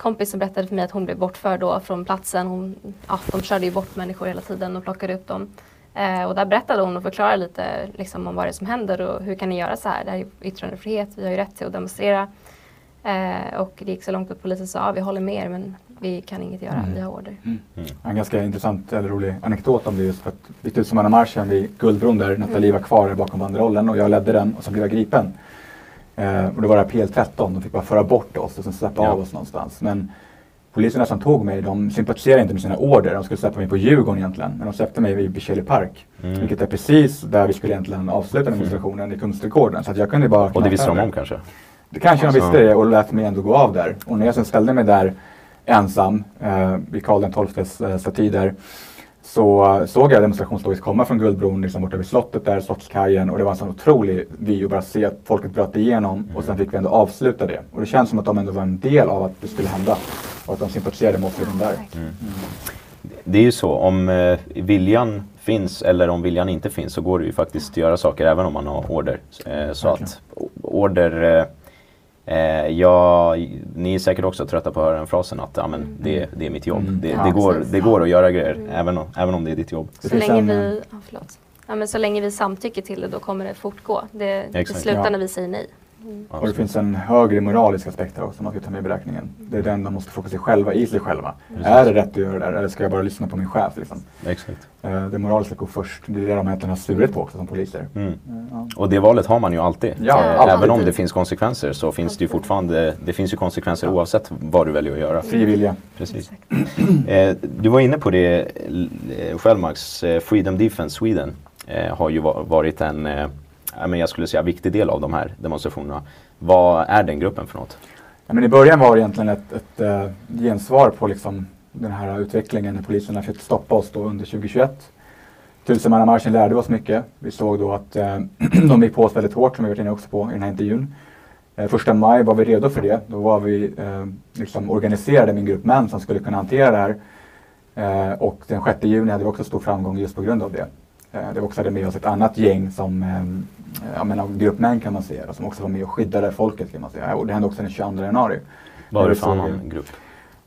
kompis som berättade för mig att hon blev bortförd då från platsen. Hon, ja, de körde ju bort människor hela tiden och plockade upp dem. Eh, och där berättade hon och förklarade lite liksom, om vad det är som händer och hur kan ni göra så här? Det här är yttrandefrihet, vi har ju rätt till att demonstrera. Eh, och det gick så långt att polisen sa, ja, vi håller med er men vi kan inget göra, Mm. vi har order. En ganska intressant eller rolig anekdot om det just för att vid tusenmannamarschen vid Guldbron där Nathalie var kvar bakom banderollen och jag ledde den och så blev jag gripen. Eh, och det var det här PL13, de fick bara föra bort oss och sen släppa Ja. av oss någonstans. Men poliserna som tog mig, de sympatiserade inte med sina order. De skulle släppa mig på Djurgården egentligen. Men de släppte mig vid Bichelli Park. Mm. Vilket är precis där vi skulle egentligen avsluta demonstrationen i Kungsträdgården. Så jag kunde bara Och det visste de om kanske? Det kanske de Alltså- visste det och lät mig ändå gå av där. Och när jag sen ställde mig där ensam eh, vid Karl XIIs eh, staty där så såg jag demonstrationståget komma från Guldbron liksom borta vid slottet där, Slottskajen och det var en sån otrolig vy att bara se att folket bröt igenom och sen fick vi ändå avsluta det. Och det känns som att de ändå var en del av att det skulle hända och att de sympatiserade med oss redan där. Det är ju så, om eh, viljan finns eller om viljan inte finns så går det ju faktiskt att göra saker även om man har order. Eh, så att order, eh, eh, ja, ni är säkert också trötta på att höra den frasen att men det, det är mitt jobb. Mm. Det, Ja, det, går, precis. det går att göra grejer även, om, även om det är ditt jobb. Så länge, vi, ja, förlåt. Ja, men så länge vi samtycker till det då kommer det fortgå. Det, det slutar Ja. när vi säger nej. Mm. Och det finns en högre moralisk aspekt här också man ska ta med i beräkningen. Det är den de måste fokusera själva i sig själva. Precis. Är det rätt att göra det där eller ska jag bara lyssna på min chef? Liksom? Exakt. Eh, Det moraliska går först. Det är det de egentligen har svurit på också som poliser. Mm. Eh, ja. Och det valet har man ju alltid. Ja, Eh, alltid. Även om det finns konsekvenser så finns det ju fortfarande det finns ju konsekvenser oavsett vad du väljer att göra. Fri vilja. Precis. Eh, du var inne på det själv Max, Freedom Defense Sweden eh, har ju va- varit en, eh, ja, men jag skulle säga viktig del av de här demonstrationerna. Vad är den gruppen för något? Ja, men I början var det egentligen ett, ett eh, gensvar på liksom, den här utvecklingen när poliserna fick stoppa oss då under 2021. Tusenmannamarschen lärde oss mycket. Vi såg då att äh, de gick på oss väldigt hårt som vi varit inne också på i den här intervjun. Äh, första maj var vi redo för det. Då var vi eh, liksom organiserade med en grupp män som skulle kunna hantera det här. Och den 6 juni hade vi också stor framgång just på grund av det. Eh, det var också hade med oss ett annat gäng som eh, ja, men av gruppmän kan man säga, som också var med och skyddade folket kan man säga. Och det hände också den 22 januari. Vad är det för annan grupp?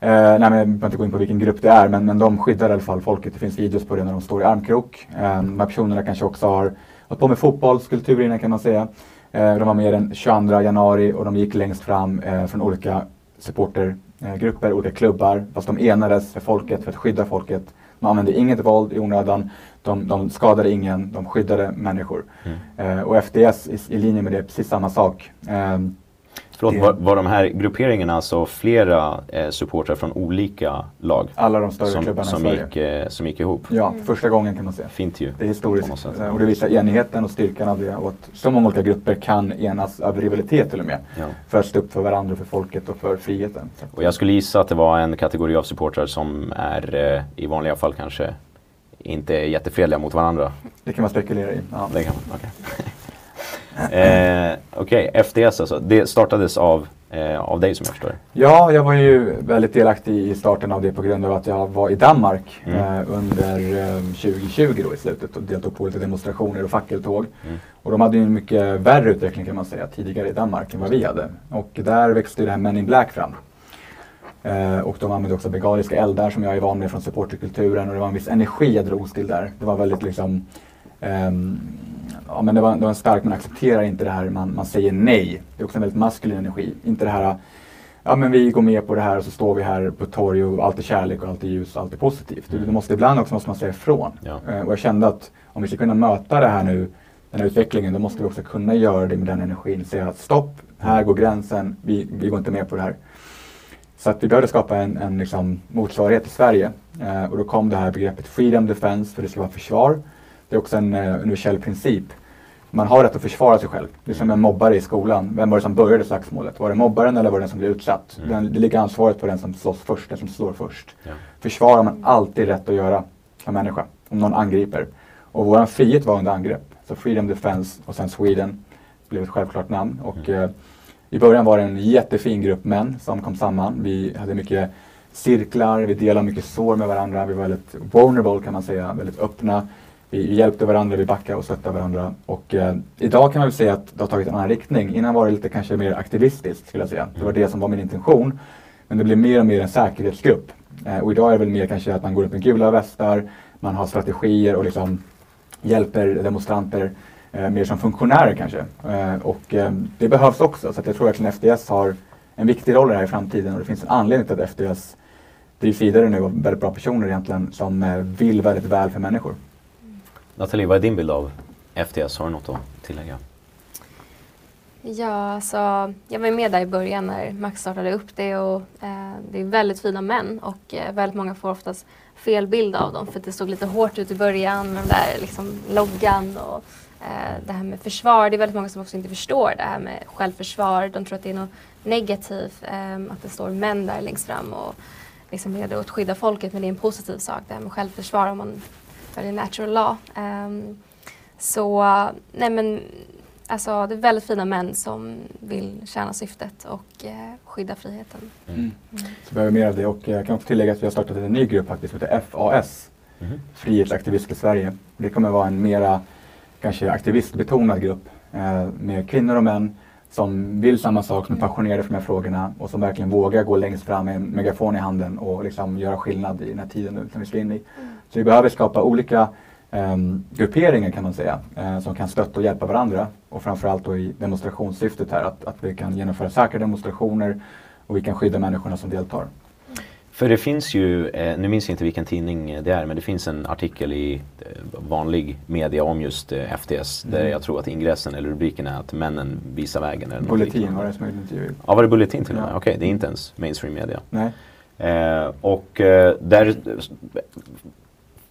Eh, nej, men jag behöver inte gå in på vilken grupp det är, men, men de skyddar i alla fall folket. Det finns videos på det när de står i armkrok. Eh, de här personerna kanske också har hållit på med fotbollskultur innan kan man säga. Eh, de var med den 22 januari och de gick längst fram eh, från olika supportergrupper, olika klubbar. Fast de enades för folket, för att skydda folket. De använde inget våld i onödan. De, de skadade ingen, de skyddade människor. Eh, och FDS i, i linje med det, precis samma sak. Eh, Förlåt, var, var de här grupperingarna alltså flera eh, supportrar från olika lag? Alla de större som, klubbarna i som Sverige. gick, eh, som gick ihop? Ja, för första gången kan man säga. Fint ju. Det är historiskt. Eh, Och det visar enigheten och styrkan av det och att så många olika grupper kan enas över rivalitet till och med. Ja. För att stå upp för varandra, för folket och för friheten. Och jag skulle gissa att det var en kategori av supportrar som är eh, i vanliga fall kanske inte är jättefredliga mot varandra. Det kan man spekulera i. Ja. Det kan man, okej. eh, Okej, FDS alltså. Det startades av, eh, av dig som jag förstår. Ja, jag var ju väldigt delaktig i starten av det på grund av att jag var i Danmark Mm. eh, under eh, 2020 då i slutet och deltog på lite demonstrationer och fackeltåg. Mm. Och de hade ju en mycket värre utveckling kan man säga tidigare i Danmark än vad vi hade. Och där växte ju det här Men in Black fram. Eh, och de använde också bengaliska eldar som jag är van med från supporterkulturen och det var en viss energi jag drogs till där. Det var väldigt liksom ehm, ja, men det, var, det var en stark, man accepterar inte det här, man, man säger nej. Det är också en väldigt maskulin energi. Inte det här, ja men vi går med på det här och så står vi här på torg och allt är kärlek och allt är ljus och allt är positivt. Mm. Det måste, ibland också måste man säga ifrån. Ja. Eh, och jag kände att om vi ska kunna möta det här nu, den här utvecklingen, då måste vi också kunna göra det med den energin. Säga att stopp, här går gränsen, vi, vi går inte med på det här. Så att vi behövde skapa en, en liksom motsvarighet i Sverige. Eh, och då kom det här begreppet freedom defense, för det ska vara försvar. Det är också en eh, universell princip. Man har rätt att försvara sig själv. Det är som en mobbare i skolan. Vem var det som började slagsmålet? Var det mobbaren eller var det den som blev utsatt? Mm. Den, det ligger ansvaret på den som slåss först, den som slår först. Ja. Försvar har man alltid rätt att göra som människa, om någon angriper. Och vår frihet var under angrepp. Så Freedom Defense och sen Sweden blev ett självklart namn. Och, mm. I början var det en jättefin grupp män som kom samman. Vi hade mycket cirklar, vi delade mycket sår med varandra. Vi var väldigt vulnerable kan man säga, väldigt öppna. Vi hjälpte varandra, vi backade och stöttade varandra. Och eh, idag kan man väl säga att det har tagit en annan riktning. Innan var det lite kanske mer aktivistiskt skulle jag säga. Det var det som var min intention. Men det blev mer och mer en säkerhetsgrupp. Eh, och idag är det väl mer kanske att man går runt med gula västar, man har strategier och liksom hjälper demonstranter eh, mer som funktionärer kanske. Eh, och eh, det behövs också. Så jag tror verkligen FDS har en viktig roll i det här i framtiden och det finns en anledning till att FDS drivs vidare nu av väldigt bra personer egentligen som eh, vill väldigt väl för människor. Nathalie, vad är din bild av FTS? Har du något att tillägga? Ja, alltså, jag var med där i början när Max startade upp det och eh, det är väldigt fina män och eh, väldigt många får oftast fel bild av dem för att det såg lite hårt ut i början med den där liksom, loggan och det här med försvar. Det är väldigt många som också inte förstår det här med självförsvar. De tror att det är något negativt, eh, att det står män där längst fram och liksom redo att skydda folket men det är en positiv sak det här med självförsvar om man följer natural law. Um, så nej men alltså det är väldigt fina män som vill tjäna syftet och eh, skydda friheten. Mm. Mm. Så behöver mer av det och jag kan också tillägga att vi har startat en ny grupp faktiskt som heter FAS, mm. Frihetsaktivister Sverige. Det kommer vara en mera kanske aktivistbetonad grupp eh, med kvinnor och män som vill samma sak, som är passionerade för de här frågorna och som verkligen vågar gå längst fram med en megafon i handen och liksom göra skillnad i den här tiden nu som vi ska in i. Mm. Så vi behöver skapa olika um, grupperingar kan man säga, uh, som kan stötta och hjälpa varandra. Och framförallt då i demonstrationssyftet här, att, att vi kan genomföra säkra demonstrationer och vi kan skydda människorna som deltar. För det finns ju, eh, nu minns jag inte vilken tidning det är, men det finns en artikel i eh, vanlig media om just eh, FTS mm. där jag tror att ingressen eller rubriken är att männen visar vägen. Eller bulletin var det som intervju. Ja, var det Bulletin till och med? Ja. Okej, okay, det är inte ens mainstream media. Nej. Eh, och eh, där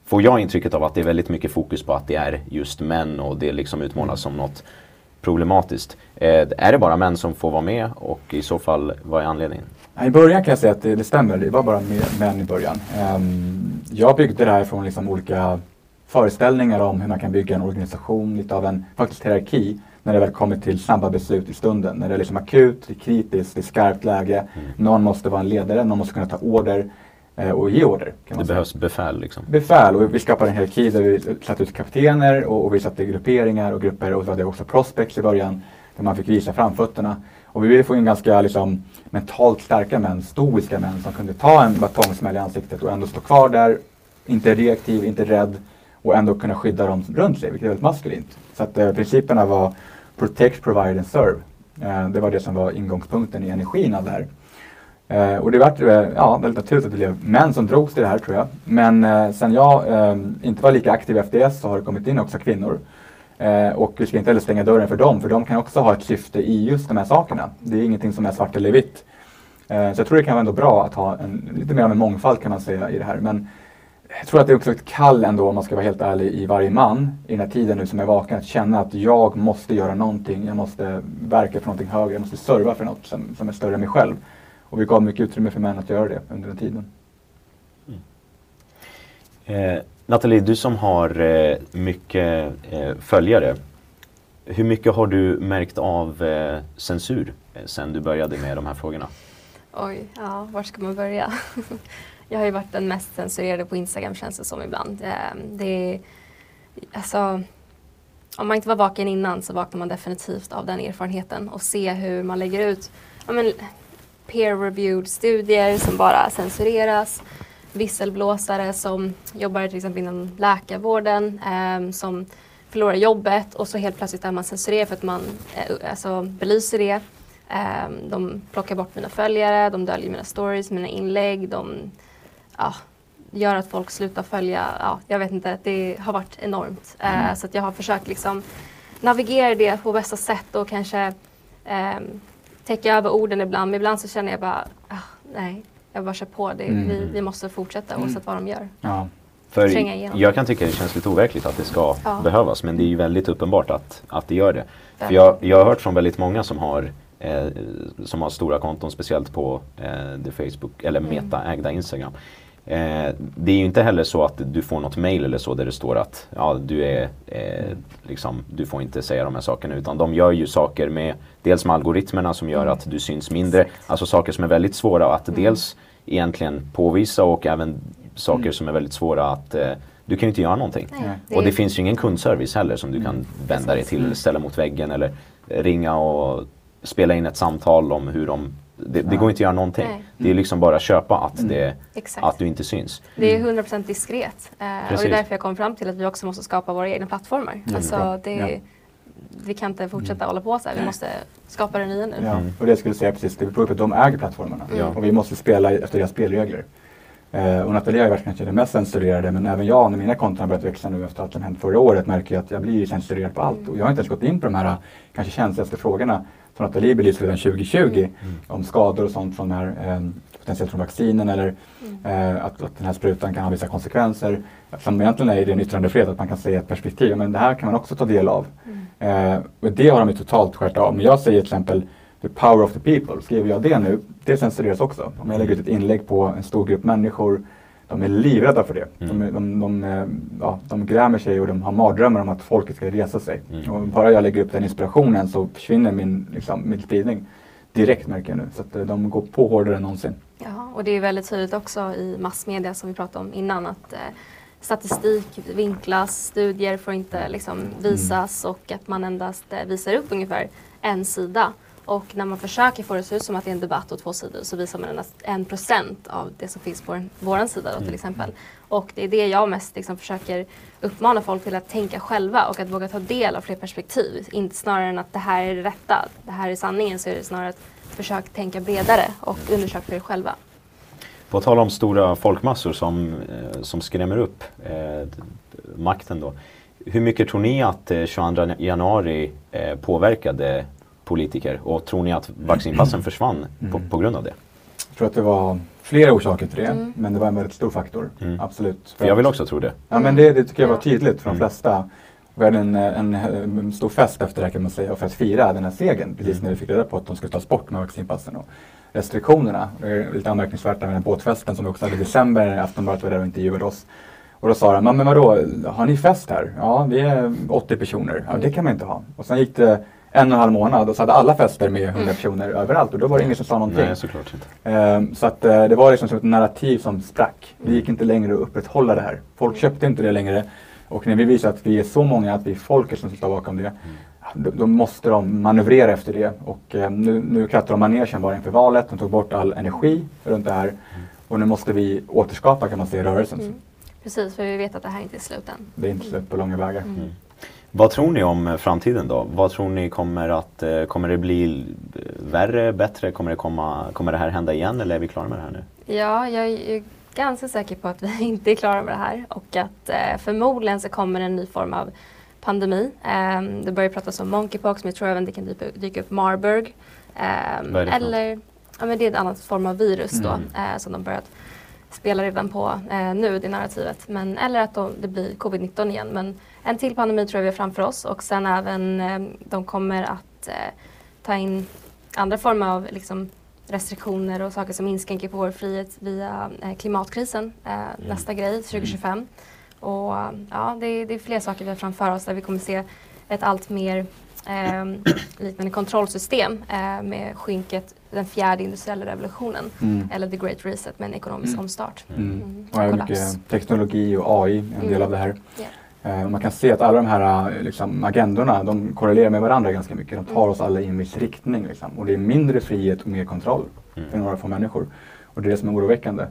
får jag intrycket av att det är väldigt mycket fokus på att det är just män och det liksom utmålas som något problematiskt. Eh, är det bara män som får vara med och i så fall vad är anledningen? I början kan jag säga att det, det stämmer, det var bara män i början. Um, jag byggde det här från liksom olika föreställningar om hur man kan bygga en organisation, lite av en faktiskt hierarki när det väl kommer till snabba beslut i stunden. När det är liksom akut, det är kritiskt, det är skarpt läge. Mm. Någon måste vara en ledare, någon måste kunna ta order eh, och ge order. det säga. behövs befäl liksom? Befäl och vi skapade en hierarki där vi satte ut kaptener och, och vi satte grupperingar och grupper och vi hade också prospects i början där man fick visa framfötterna. Och vi ville få in ganska liksom, mentalt starka män, stoiska män som kunde ta en batongsmäll i ansiktet och ändå stå kvar där, inte reaktiv, inte rädd och ändå kunna skydda dem runt sig, vilket är väldigt maskulint. Så att eh, principerna var protect, provide and serve. Eh, det var det som var ingångspunkten i energin av det här. Eh, och det var eh, ja, väldigt naturligt att det blev män som drogs till det här tror jag. Men eh, sen jag eh, inte var lika aktiv i FDS så har det kommit in också kvinnor. Eh, och vi ska inte heller stänga dörren för dem, för de kan också ha ett syfte i just de här sakerna. Det är ingenting som är svart eller vitt. Eh, så jag tror det kan vara ändå bra att ha en, lite mer av en mångfald kan man säga i det här. Men jag tror att det är också ett kall ändå, om man ska vara helt ärlig, i varje man i den här tiden nu som är vaken. Att känna att jag måste göra någonting. Jag måste verka för någonting högre. Jag måste serva för något som, som är större än mig själv. Och vi gav mycket utrymme för män att göra det under den tiden. Mm. Eh, Nathalie, du som har eh, mycket eh, följare. Hur mycket har du märkt av eh, censur eh, sen du började med de här frågorna? Oj, ja, var ska man börja? Jag har ju varit den mest censurerade på Instagram känns det som ibland. Ehm, det är, alltså, om man inte var vaken innan så vaknar man definitivt av den erfarenheten och se hur man lägger ut ja, men, peer-reviewed studier som bara censureras. Visselblåsare som jobbar till exempel inom läkarvården eh, som förlorar jobbet och så helt plötsligt är man censurerad för att man eh, alltså, belyser det. Eh, de plockar bort mina följare, de döljer mina stories, mina inlägg. De ja, gör att folk slutar följa. Ja, jag vet inte, det har varit enormt. Eh, Mm. så att jag har försökt liksom navigera det på bästa sätt och kanske eh, täcka över orden ibland. Men ibland så känner jag bara, ah, nej, jag bara kör på. Det. Mm. Vi, vi måste fortsätta Mm. oavsett vad de gör. Ja. För Tränga igenom. jag kan tycka det känns lite overkligt att det ska Ja. behövas men det är ju väldigt uppenbart att, att det gör det. För jag, jag har hört från väldigt många som har, eh, som har stora konton, speciellt på eh, det Facebook eller Mm. Meta-ägda Instagram. Eh, det är ju inte heller så att du får något mail eller så där det står att ja, du, är, eh, liksom, du får inte säga de här sakerna utan de gör ju saker med dels med algoritmerna som gör Mm. att du syns mindre. Alltså saker som är väldigt svåra att dels egentligen påvisa och även saker som är väldigt svåra att eh, du kan ju inte göra någonting. Nej, Och det är- finns ju ingen kundservice heller som du kan vända dig till eller ställa mot väggen eller ringa och spela in ett samtal om hur de det, det Ja. går inte att göra någonting. Nej. Det är liksom bara köpa att, det, Exakt. att du inte syns. Det är 100% diskret. Eh, och det är därför jag kom fram till att vi också måste skapa våra egna plattformar. Mm, alltså, det, Ja. Vi kan inte fortsätta hålla på så här. Vi måste skapa det nya nu. Ja, och det jag skulle säga precis, det beror på att de äger plattformarna. Ja. Och vi måste spela efter deras spelregler. Eh, och Nathalie har varit kanske den mest censurerade, men även jag när mina konton har börjat växa nu efter allt som hänt förra året märker jag att jag blir censurerad på allt. Och jag har inte ens gått in på de här kanske känsligaste frågorna som Nathalie belyste redan 2020 om skador och sånt från, den här, eh, potentiellt från vaccinen eller eh, att, att den här sprutan kan ha vissa konsekvenser. Som egentligen är i din yttrandefrihet, att man kan säga ett perspektiv, men det här kan man också ta del av. Eh, och det har de ju totalt skärt av. Men jag säger till exempel The power of the people. Skriver jag det nu, det censureras också. Om jag lägger ut ett inlägg på en stor grupp människor, de är livrädda för det. De, är- de, de, eh, ja, de grämer sig och de har mardrömmar om att folket ska resa sig. Och bara jag lägger upp den inspirationen så försvinner min, liksom, min spridning direkt märker jag nu. Så att eh, de går på hårdare än någonsin. Ja, och det är väldigt tydligt också i massmedia som vi pratade om innan att eh, statistik vinklas, studier får inte liksom, visas och att man endast eh, visar upp ungefär en sida. Och när man försöker få det att se ut som att det är en debatt och två sidor så visar man endast en procent av det som finns på vår sida då, till Mm. exempel. Och det är det jag mest liksom, försöker uppmana folk till att tänka själva och att våga ta del av fler perspektiv. Inte snarare än att det här är det rätta, det här är sanningen, så är det snarare att försöka tänka bredare och undersöka för er själva. På tal om stora folkmassor som, eh, som skrämmer upp eh, makten då. Hur mycket tror ni att eh, 22 januari eh, påverkade politiker och tror ni att vaccinpassen försvann på, på grund av det? Jag tror att det var flera orsaker till det, Mm. men det var en väldigt stor faktor. Absolut. För jag vill också tro det. Ja men det, det tycker jag var tydligt för de flesta. Vi hade en, en, en stor fest efter det här kan man säga och för att fira den här segern precis när vi fick reda på att de skulle tas bort med vaccinpassen och restriktionerna. Det är lite anmärkningsvärt med den här båtfesten som vi också hade i december, Aftonbladet var där och intervjuade oss. Och då sa de, "Ja, men vadå, har ni fest här? Ja, vi är 80 personer. Ja, det kan man inte ha. Och sen gick det en och en halv månad och så hade alla fester med 100 personer överallt och då var det ingen som sa någonting. Nej, såklart inte. Ehm, så att eh, det var liksom som ett narrativ som sprack. Det gick inte längre att upprätthålla det här. Folk köpte inte det längre. Och när vi visar att vi är så många, att vi är folket som står bakom det, då, då måste de manövrera efter det. Och eh, nu, nu krattar de manegen bara inför valet. De tog bort all energi runt det här. Och nu måste vi återskapa kan man säga rörelsen. Mm. Precis, för vi vet att det här inte är slut än. Det är inte slut på långa vägar. Vad tror ni om eh, framtiden då? Vad tror ni kommer att, eh, kommer det bli eh, värre, bättre? Kommer det, komma, kommer det här hända igen eller är vi klara med det här nu? Ja, jag är ganska säker på att vi inte är klara med det här och att eh, förmodligen så kommer en ny form av pandemi. Ehm, det börjar pratas om monkeypox men jag tror även det kan dyka, dyka upp Marburg. För eller, ja, men det är en annan form av virus då Mm. eh, som de börjat spela redan på eh, nu, det narrativet. Men, eller att då, det blir covid-19 igen. Men en till pandemi tror jag vi har framför oss och sen även eh, de kommer att eh, ta in andra former av liksom, restriktioner och saker som inskränker på vår frihet via eh, klimatkrisen. Eh, Nästa grej, 2025. Och ja, det, är- det är fler saker vi har framför oss där vi kommer se ett allt mer eh, liknande kontrollsystem eh, med skynket den fjärde industriella revolutionen. Mm. Eller the great reset med en ekonomisk Mm. omstart. Mm. Och Kollaps. mycket teknologi och AI en del Mm. av det här. Ja. Eh, Man kan se att alla de här eh, liksom, agendorna de korrelerar med varandra ganska mycket. De tar Mm. oss alla i en viss riktning. Liksom. Och det är mindre frihet och mer kontroll Mm. för några få människor. Och det är det som är oroväckande.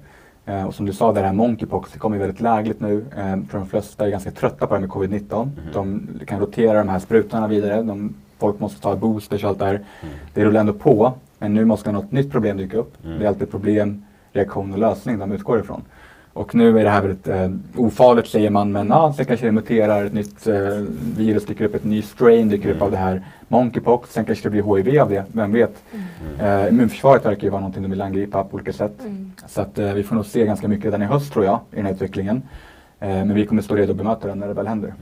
Eh, och som du sa, det här monkeypox, det kommer väldigt lägligt nu. Eh, för de flesta är ganska trötta på det här med covid-19. De kan rotera de här sprutorna vidare. De, folk måste ta boosters och allt det här. Det rullar ändå på. Men nu måste något nytt problem dyka upp. Det är alltid problem, reaktion och lösning de utgår ifrån. Och nu är det här väldigt eh, ofarligt säger man, men ja, sen kanske det muterar, ett nytt eh, virus dyker upp, ett ny strain dyker upp av det här monkeypox, sen kanske det blir HIV av det, vem vet? Eh, immunförsvaret verkar ju vara någonting de vill angripa på olika sätt. Så att eh, vi får nog se ganska mycket redan i höst tror jag, i den här utvecklingen. Eh, men vi kommer stå redo att bemöta den när det väl händer.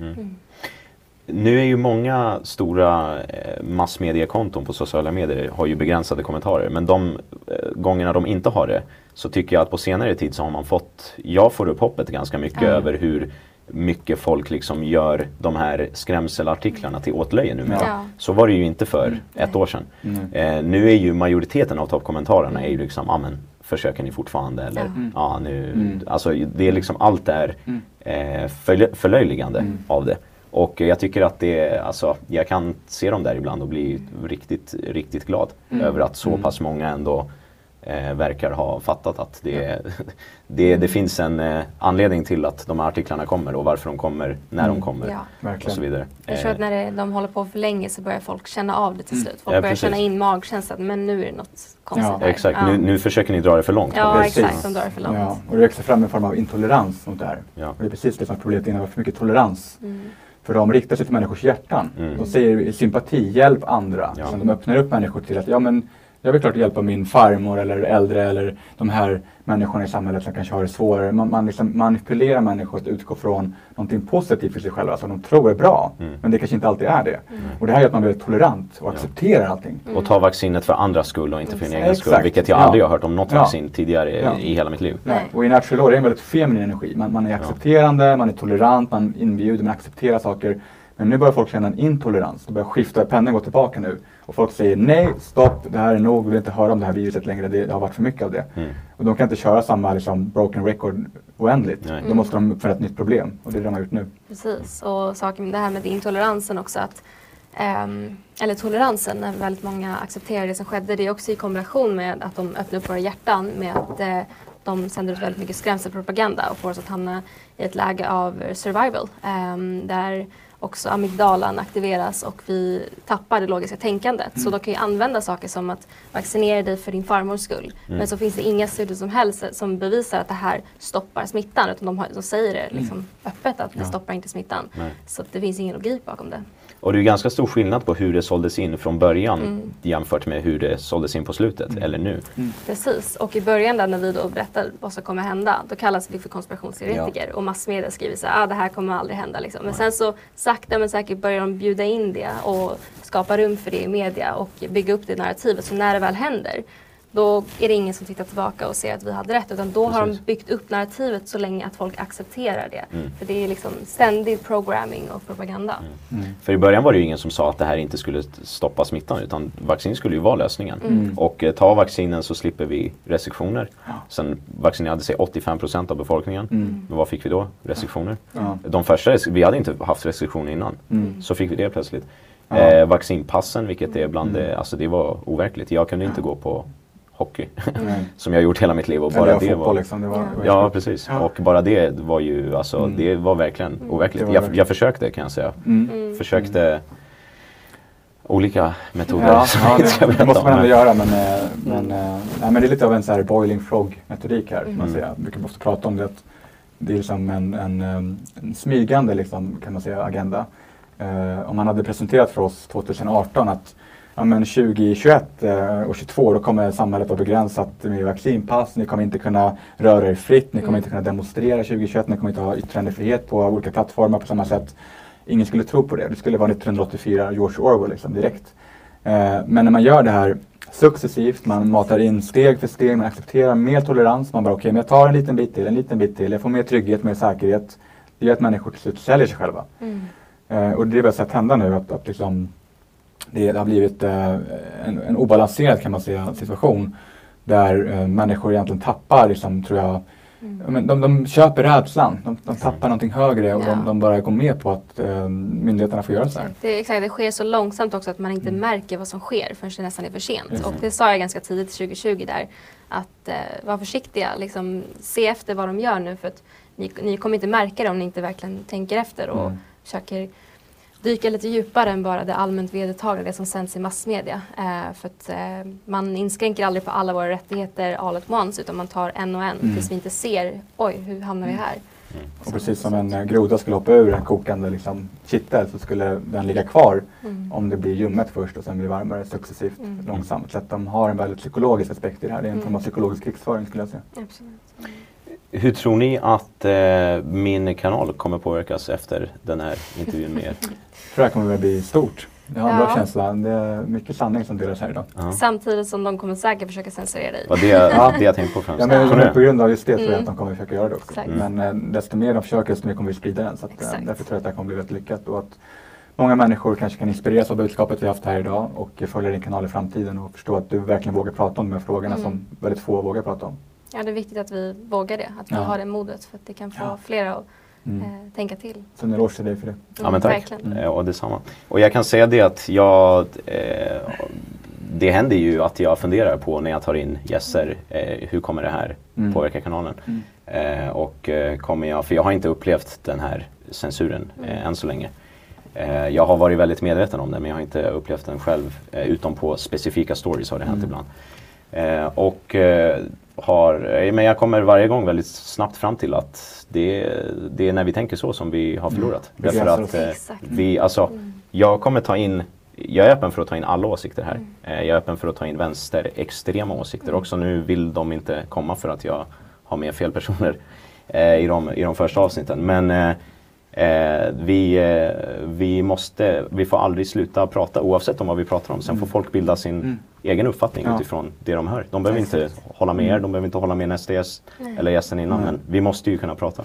Nu är ju många stora eh, massmediekonton på sociala medier har ju begränsade kommentarer. Men de eh, gångerna de inte har det så tycker jag att på senare tid så har man fått, jag får upp hoppet ganska mycket Ja. över hur mycket folk liksom gör de här skrämselartiklarna till åtlöje numera. Ja. Så var det ju inte för ett år sedan. Mm. Eh, nu är ju majoriteten av toppkommentarerna är ju liksom, ja men försöker ni fortfarande eller Ja. ja nu, Mm. alltså det är liksom allt är Mm. eh, förlö- förlöjligande Mm. av det. Och jag tycker att det, alltså jag kan se dem där ibland och bli riktigt, riktigt glad Mm. över att så Mm. pass många ändå eh, verkar ha fattat att det, det, det finns en eh, anledning till att de här artiklarna kommer och varför de kommer, när de Mm. kommer Ja. och så vidare. Jag tror att när det, de håller på för länge så börjar folk känna av det till Mm. slut. Folk Ja, börjar precis. känna in magkänslan, men nu är det något konstigt Ja. Exakt, Ja. nu, nu försöker ni dra det för långt. Ja, Precis. exakt. De drar det för långt. Ja, och det växer fram en form av intolerans mot det här. Ja. Och det är precis det som är problemet innan, för mycket tolerans. Mm. För de riktar sig till människors hjärtan. Mm. De säger sympati, hjälp andra. Ja. Så de öppnar upp människor till att, ja men jag vill klart hjälpa min farmor eller äldre eller de här människorna i samhället som kanske har det svårare. Man, man liksom manipulerar människor att utgå från någonting positivt för sig själva som de tror är bra. Mm. Men det kanske inte alltid är det. Och det här gör att man blir tolerant och accepterar allting. Och ta vaccinet för andras skull och inte för sin egen skull. Exakt. Vilket jag Ja. aldrig har hört om något Ja. vaccin tidigare Ja. i hela mitt liv. Nej. Och i natural är det en väldigt feminin energi. Man, man är accepterande, man är tolerant, man inbjuder, man accepterar saker. Men nu börjar folk känna en intolerans. Det börjar skifta, pendeln går tillbaka nu. Och folk säger nej, stopp, det här är nog, vi vill inte höra om det här viruset längre, det, har varit för mycket av det. Mm. Och de kan inte köra samma liksom, broken record oändligt. Nej. Då måste de uppfinna ett nytt problem. Och det är det de har gjort nu. Precis, och saken med det här med intoleransen också att ehm, eller toleransen, när väldigt många accepterar det som skedde, det är också i kombination med att de öppnar upp våra hjärtan med att eh, de sänder ut väldigt mycket skrämselpropaganda och får oss att hamna i ett läge av survival. ehm, där också amygdalan aktiveras och vi tappar det logiska tänkandet. Så de kan ju använda saker som att vaccinera dig för din farmors skull. Mm. Men så finns det inga studier som helst som bevisar att det här stoppar smittan. Utan de, har, de säger det liksom öppet att det Ja. stoppar inte smittan. Nej. Så det finns ingen logik bakom det. Och det är ganska stor skillnad på hur det såldes in från början Mm. jämfört med hur det såldes in på slutet, eller nu. Precis, och i början där när vi då berättar vad som kommer hända, då kallas vi för konspirationsteoretiker och massmedia skriver så här, ah, det här kommer aldrig hända. Liksom. Men sen så sakta men säkert börjar de bjuda in det och skapa rum för det i media och bygga upp det narrativet. Så när det väl händer, då är det ingen som tittar tillbaka och ser att vi hade rätt. Utan då har de Precis. byggt upp narrativet så länge att folk accepterar det. Mm. För det är liksom ständig programming och propaganda. För i början var det ju ingen som sa att det här inte skulle stoppa smittan utan vaccin skulle ju vara lösningen. Mm. Och eh, ta vaccinen så slipper vi restriktioner. Sen vaccinerade sig 85% av befolkningen. Mm. Men vad fick vi då? Restriktioner. Ja. De första, vi hade inte haft restriktioner innan. Mm. Så fick vi det plötsligt. Eh, vaccinpassen, vilket är bland Mm. det, alltså det var overkligt. Jag kunde inte gå på hockey. Nej. som jag gjort hela mitt liv. Och bara det fotboll var, liksom, det var- Ja, precis. Ja. Och bara det var ju, alltså, Mm. det var verkligen overkligt. Det var Jag, verkligen- jag försökte kan jag säga. Mm. Mm. Försökte olika metoder. Ja, ja det, det måste man ändå göra men, eh, men, eh, nej, men det är lite av en så här boiling frog metodik här. Kan man Mm. säga. Vi kan ofta prata om det. Att det är liksom en, en, em, en smygande liksom, kan man säga, agenda. Eh, om man hade presenterat för oss 2018 att ja, men 2021 eh, och 22 då kommer samhället vara begränsat med vaccinpass. Ni kommer inte kunna röra er fritt. Ni kommer Mm. inte kunna demonstrera 2021. Ni kommer inte ha yttrandefrihet på olika plattformar på samma sätt. Ingen skulle tro på det. Det skulle vara 1984 George Orwell liksom, direkt. Eh, men när man gör det här successivt, man matar in steg för steg, man accepterar mer tolerans. Man bara okej, men jag tar en liten bit till, en liten bit till. Jag får mer trygghet, mer säkerhet. Det gör att människor till slut säljer sig själva. Mm. Eh, och det är vi har sett hända nu, att, att liksom, det, det har blivit eh, en, en obalanserad kan man säga situation. Där eh, människor egentligen tappar, liksom, tror jag, ja, men de, de köper rädslan. De, de tappar någonting högre och de, de bara går med på att eh, myndigheterna får göra så här. Det, exakt, det sker så långsamt också att man inte Mm. märker vad som sker förrän det nästan är för sent. Just. Och det sa jag ganska tidigt 2020 där. Att eh, var försiktiga, liksom, se efter vad de gör nu för att ni, ni kommer inte märka det om ni inte verkligen tänker efter och Mm. försöker dyka lite djupare än bara det allmänt vedertagna, det som sänds i massmedia. Eh, för att eh, man inskränker aldrig på alla våra rättigheter all at once utan man tar en och en Mm. tills vi inte ser, oj hur hamnar vi här? Och precis som en eh, groda skulle hoppa ur en kokande liksom, kittel så skulle den ligga kvar Mm. om det blir ljummet först och sen blir varmare successivt Mm. långsamt. Så att de har en väldigt psykologisk aspekt i det här. Det är en form av psykologisk krigsföring skulle jag säga. Absolut. Hur tror ni att eh, min kanal kommer påverkas efter den här intervjun med er? Jag tror det här kommer att bli stort. Jag har en bra Ja. känsla. Det är mycket sanning som delas här idag. Ja. Samtidigt som de kommer säkert försöka censurera dig. Det, Ja. det jag tänkte på främst. Ja, men på grund av just det tror jag Mm. att de kommer försöka göra det också. Exakt. Men eh, desto mer de försöker desto mer kommer vi sprida den. Så att, eh, därför tror jag att det här kommer bli väldigt lyckat. Och att många människor kanske kan inspireras av budskapet vi har haft här idag och följa din kanal i framtiden och förstå att du verkligen vågar prata om de här frågorna Mm. som väldigt få vågar prata om. Ja, det är viktigt att vi vågar det. Att vi Ja. har det modet för att det kan få Ja. flera att Mm. eh, tänka till. Så en eloge till dig för det. Ja men tack. verkligen. Eh, Och detsamma. Och jag kan säga det att jag eh, Det händer ju att jag funderar på när jag tar in gäster eh, Hur kommer det här Mm. påverka kanalen? Mm. Eh, och kommer jag, för jag har inte upplevt den här censuren eh, Mm. än så länge. Jag har varit väldigt medveten om det men jag har inte upplevt den själv. Utom på specifika stories har det hänt Mm. ibland. Och har, eh, men jag kommer varje gång väldigt snabbt fram till att det, det är när vi tänker så som vi har förlorat. Mm. Därför att eh, vi, alltså, Mm. jag kommer ta in jag är öppen för att ta in alla åsikter här. Mm. Eh, Jag är öppen för att ta in vänsterextrema åsikter Mm. också. Nu vill de inte komma för att jag har med fel personer eh, i, de, i de första avsnitten. Men eh, eh, vi, eh, vi, måste, vi får aldrig sluta prata oavsett om vad vi pratar om. Sen får folk bilda sin Mm. egen uppfattning Ja. utifrån det de hör. De behöver inte Exakt. hålla med er, Mm. de behöver inte hålla med nästa gäst Nej. eller gästen innan. Nej. Men vi måste ju kunna prata.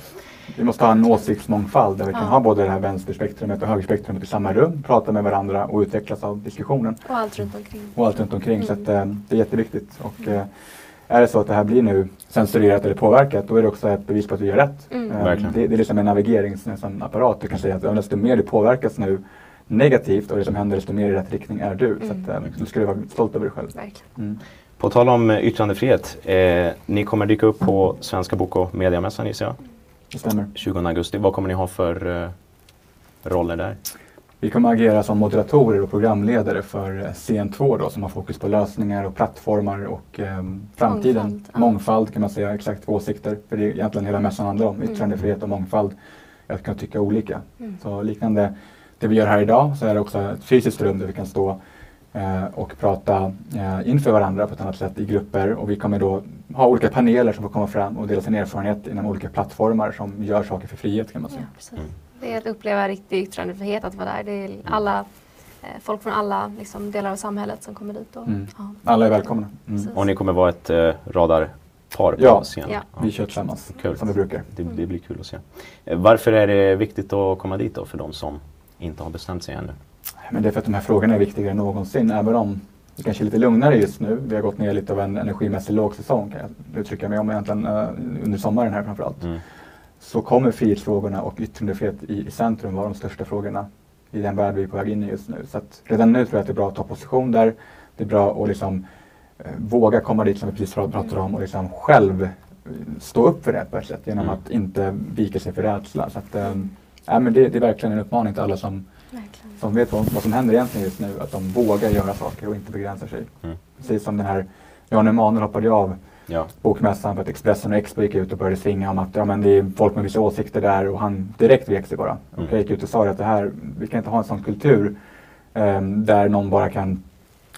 Vi måste ha en åsiktsmångfald där vi kan Ja. ha både det här vänsterspektrumet och högerspektrumet i samma rum, prata med varandra och utvecklas av diskussionen Och allt runt omkring. och allt runt omkring. Så Mm. att, eh, det är jätteviktigt. Och, eh, är det så att det här blir nu censurerat eller påverkat då är det också ett bevis på att vi gör rätt. Mm. Eh, Verkligen. det, det är liksom en navigeringsapparat. Du kan säga att desto mer du påverkas nu negativt och det som händer desto mer i rätt riktning är du. Så att, eh, du ska du vara stolt över dig själv. Mm. På tal om eh, yttrandefrihet. Eh, ni kommer dyka upp på Svenska Bok och Mediamässan gissar jag. Det stämmer. 20 augusti. Vad kommer ni ha för eh, roller där? Vi kommer agera som moderatorer och programledare för eh, CN2 då, som har fokus på lösningar och plattformar och eh, framtiden. Mångfald, Mångfald, ja. kan man säga, exakt åsikter. För det är egentligen hela mässan handlar om. Mm. Yttrandefrihet och mångfald. Att kunna tycka olika. Mm. Så liknande det vi gör här idag så är det också ett fysiskt rum där vi kan stå eh, och prata eh, inför varandra på ett annat sätt i grupper. Och vi kommer då ha olika paneler som får komma fram och dela sin erfarenhet inom olika plattformar som gör saker för frihet kan man Ja, säga. precis. Mm. Det är att uppleva riktig yttrandefrihet att vara där. Det är alla, eh, folk från alla liksom, delar av samhället som kommer dit. Och, Mm. ja. Alla är välkomna. Mm. Och ni kommer vara ett eh, radarpar på Ja. scen? Ja. Vi kör tillsammans, Kul. som vi brukar. Det, det blir kul att se. Eh, varför är det viktigt att komma dit då för de som inte har bestämt sig ännu? Men det är för att de här frågorna är viktigare än någonsin, även om det kanske är lite lugnare just nu. Vi har gått ner lite av en energimässig lågsäsong kan jag uttrycka mig om egentligen eh, under sommaren här framförallt. Mm. Så kommer frihetsfrågorna och yttrandefrihet i, i centrum vara de största frågorna i den värld vi är på väg in i just nu. Så att redan nu tror jag att det är bra att ta position där. Det är bra att liksom, eh, våga komma dit som vi precis pratade om och liksom själv eh, stå upp för det på ett sätt genom Mm. att inte vika sig för rädsla. Så att, eh, ja, men det, det är verkligen en uppmaning till alla som Verkligen. som vet vad, vad som händer egentligen just nu, att de vågar göra saker och inte begränsar sig. Mm. Precis som den här Jan Emanuel hoppade av Ja. bokmässan för att Expressen och Expo gick ut och började svinga om att ja, men det är folk med vissa åsikter där och han direkt vek sig bara. Mm. Och gick ut och sa att det här, vi kan inte ha en sån kultur ehm, där någon bara kan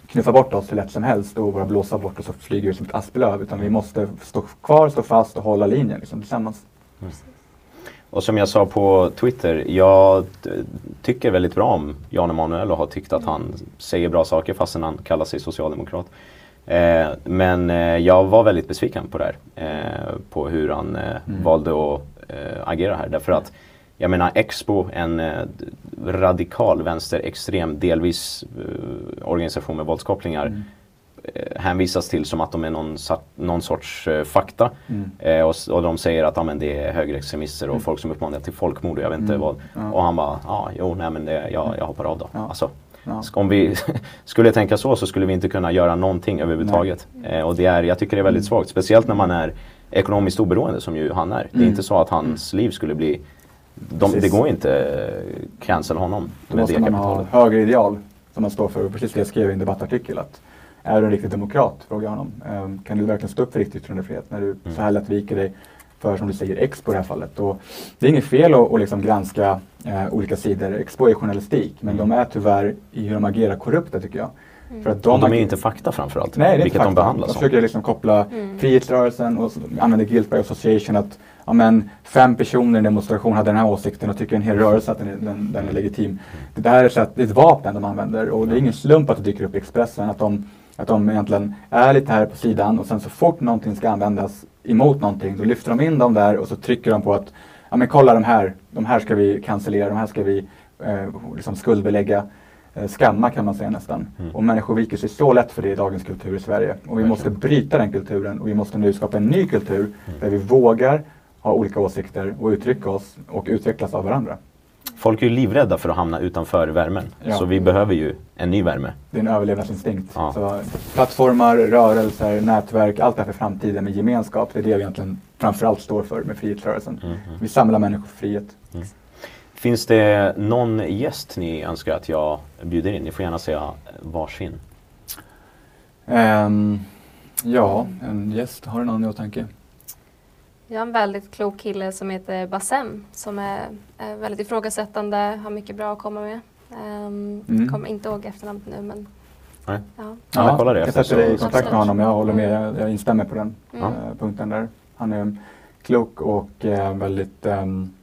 knuffa bort oss hur lätt som helst och bara blåsa bort oss och flyga ut som ett asplöv. Utan vi måste stå kvar, stå fast och hålla linjen liksom, tillsammans. Och som jag sa på Twitter, jag tycker väldigt bra om Jan Emanuel och har tyckt att han säger bra saker fastän han kallar sig socialdemokrat. Eh, men eh, jag var väldigt besviken på det här. Eh, på hur han eh, Mm. valde att eh, agera här. Därför att jag menar Expo, en eh, radikal vänsterextrem, delvis organisation med våldskopplingar. Mm. hänvisas till som att de är någon, någon sorts fakta. Mm. Och, och de säger att ja, men det är högerextremister och Mm. folk som uppmanar till folkmord och jag vet inte Mm. vad. Ja. Och han bara, ja jo nej men det, jag, jag hoppar av då. Ja. Alltså, Ja. Om vi skulle tänka så så skulle vi inte kunna göra någonting överhuvudtaget. Eh, och det är, jag tycker det är väldigt svagt. Speciellt när man är ekonomiskt oberoende som ju han är. Det är Mm. inte så att hans liv skulle bli de, det går inte cancel honom Då med måste det man ha kapitalet. högre ideal som man står för. Och Precis det jag skrev i en debattartikel. Att är du en riktig demokrat? Frågar jag honom. Ehm, Kan du verkligen stå upp för riktig yttrandefrihet när du så här lätt viker dig för, som du säger, Expo i det här fallet? Och det är inget fel att, att liksom granska eh, olika sidor. Expo är journalistik, men Mm. de är tyvärr i hur de agerar korrupta tycker jag. För att Och de är ju inte fakta framförallt. Nej, det är vilket inte de fakta. behandlas De som. försöker liksom koppla Mm. frihetsrörelsen och använder guilt by association att ja, men, fem personer i en demonstration hade den här åsikten och tycker en hel rörelse att den är, den, den är legitim. Det där är, så att, det är ett vapen de använder och det är ingen slump att det dyker upp i Expressen. Att de, att de egentligen är lite här på sidan och sen så fort någonting ska användas emot någonting då lyfter de in dem där och så trycker de på att ja men kolla de här, de här ska vi cancellera, de här ska vi eh, liksom skuldbelägga eh, skamma kan man säga nästan. Mm. Och människor viker sig så lätt för det i dagens kultur i Sverige. Och vi måste bryta den kulturen och vi måste nu skapa en ny kultur Mm. där vi vågar ha olika åsikter och uttrycka oss och utvecklas av varandra. Folk är ju livrädda för att hamna utanför värmen. Ja. Så vi behöver ju en ny värme. Det är en överlevnadsinstinkt. Ja. Så plattformar, rörelser, nätverk, allt det här för framtiden med gemenskap. Det är det vi egentligen framförallt står för med frihetsrörelsen. Mm, Vi samlar människor för frihet. Finns det någon gäst ni önskar att jag bjuder in? Ni får gärna säga varsin. Ehm, ja, en gäst. Har du någon i åtanke? Jag har en väldigt klok kille som heter Bassem som är, är väldigt ifrågasättande, har mycket bra att komma med. Um, Mm. Kommer inte ihåg efternamnet nu men Nej. ja. Ja, kolla det jag sätter dig i kontakt med honom. Jag håller med. Jag, jag instämmer på den Mm. eh, punkten där. Han är en klok och eh, väldigt um,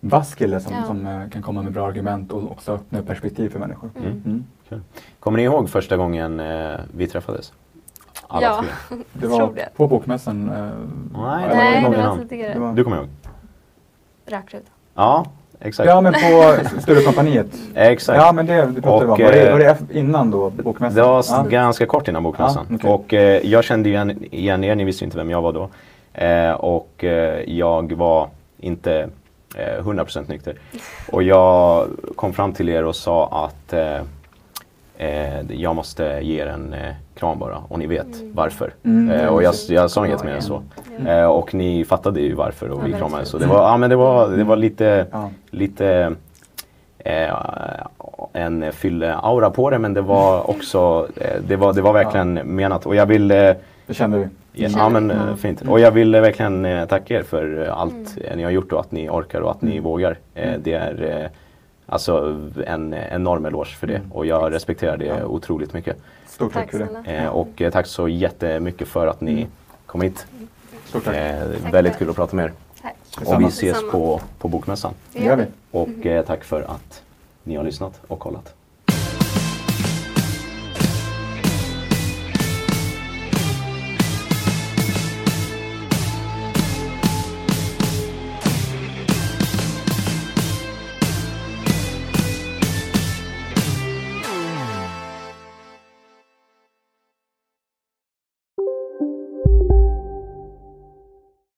vass kille som, Ja. som eh, kan komma med bra argument och också öppna perspektiv för människor. Mm. Mm. Kul. Kommer ni ihåg första gången eh, vi träffades? Alla Ja. tre. Det var det. på bokmässan. eh, Nej, Nej, det var tidigare. Det var- Du kommer ihåg? Rökruta. Ja, exakt. Ja, men på Sturecompagniet. Exakt. Ja, men det, det pratade vi om. Och, Var det, eh, var det innan då, bokmässan? Det var ja. ganska kort innan bokmässan. Ja, okej. Och eh, jag kände igen, igen er, ni visste inte vem jag var då. Eh, och eh, jag var inte eh, 100% nykter. Och jag kom fram till er och sa att eh, jag måste ge er en eh, kram bara och ni vet varför. Mm. Eh, och jag, jag sa inget mer än så. Eh, och ni fattade ju varför och vi Ja, kramades. Så det var, ja, men det var, det var lite, Ja. lite eh, en fylle-aura på det men det var också, eh, det var, det var verkligen menat. Och jag vill eh, Det kände vi. Ja, ja men Ja. fint. Och jag vill verkligen eh, tacka er för allt ni har gjort och att ni orkar och att ni vågar. Eh, Det är eh, alltså en enorm eloge för det och jag respekterar det Ja. otroligt mycket. Stort tack, för det. Eh, Och eh, tack så jättemycket för att ni kom hit. Stort tack. Eh, väldigt kul att prata med er. Tack. Och vi ses på, på Bokmässan. Det gör vi. Och eh, tack för att ni har lyssnat och kollat.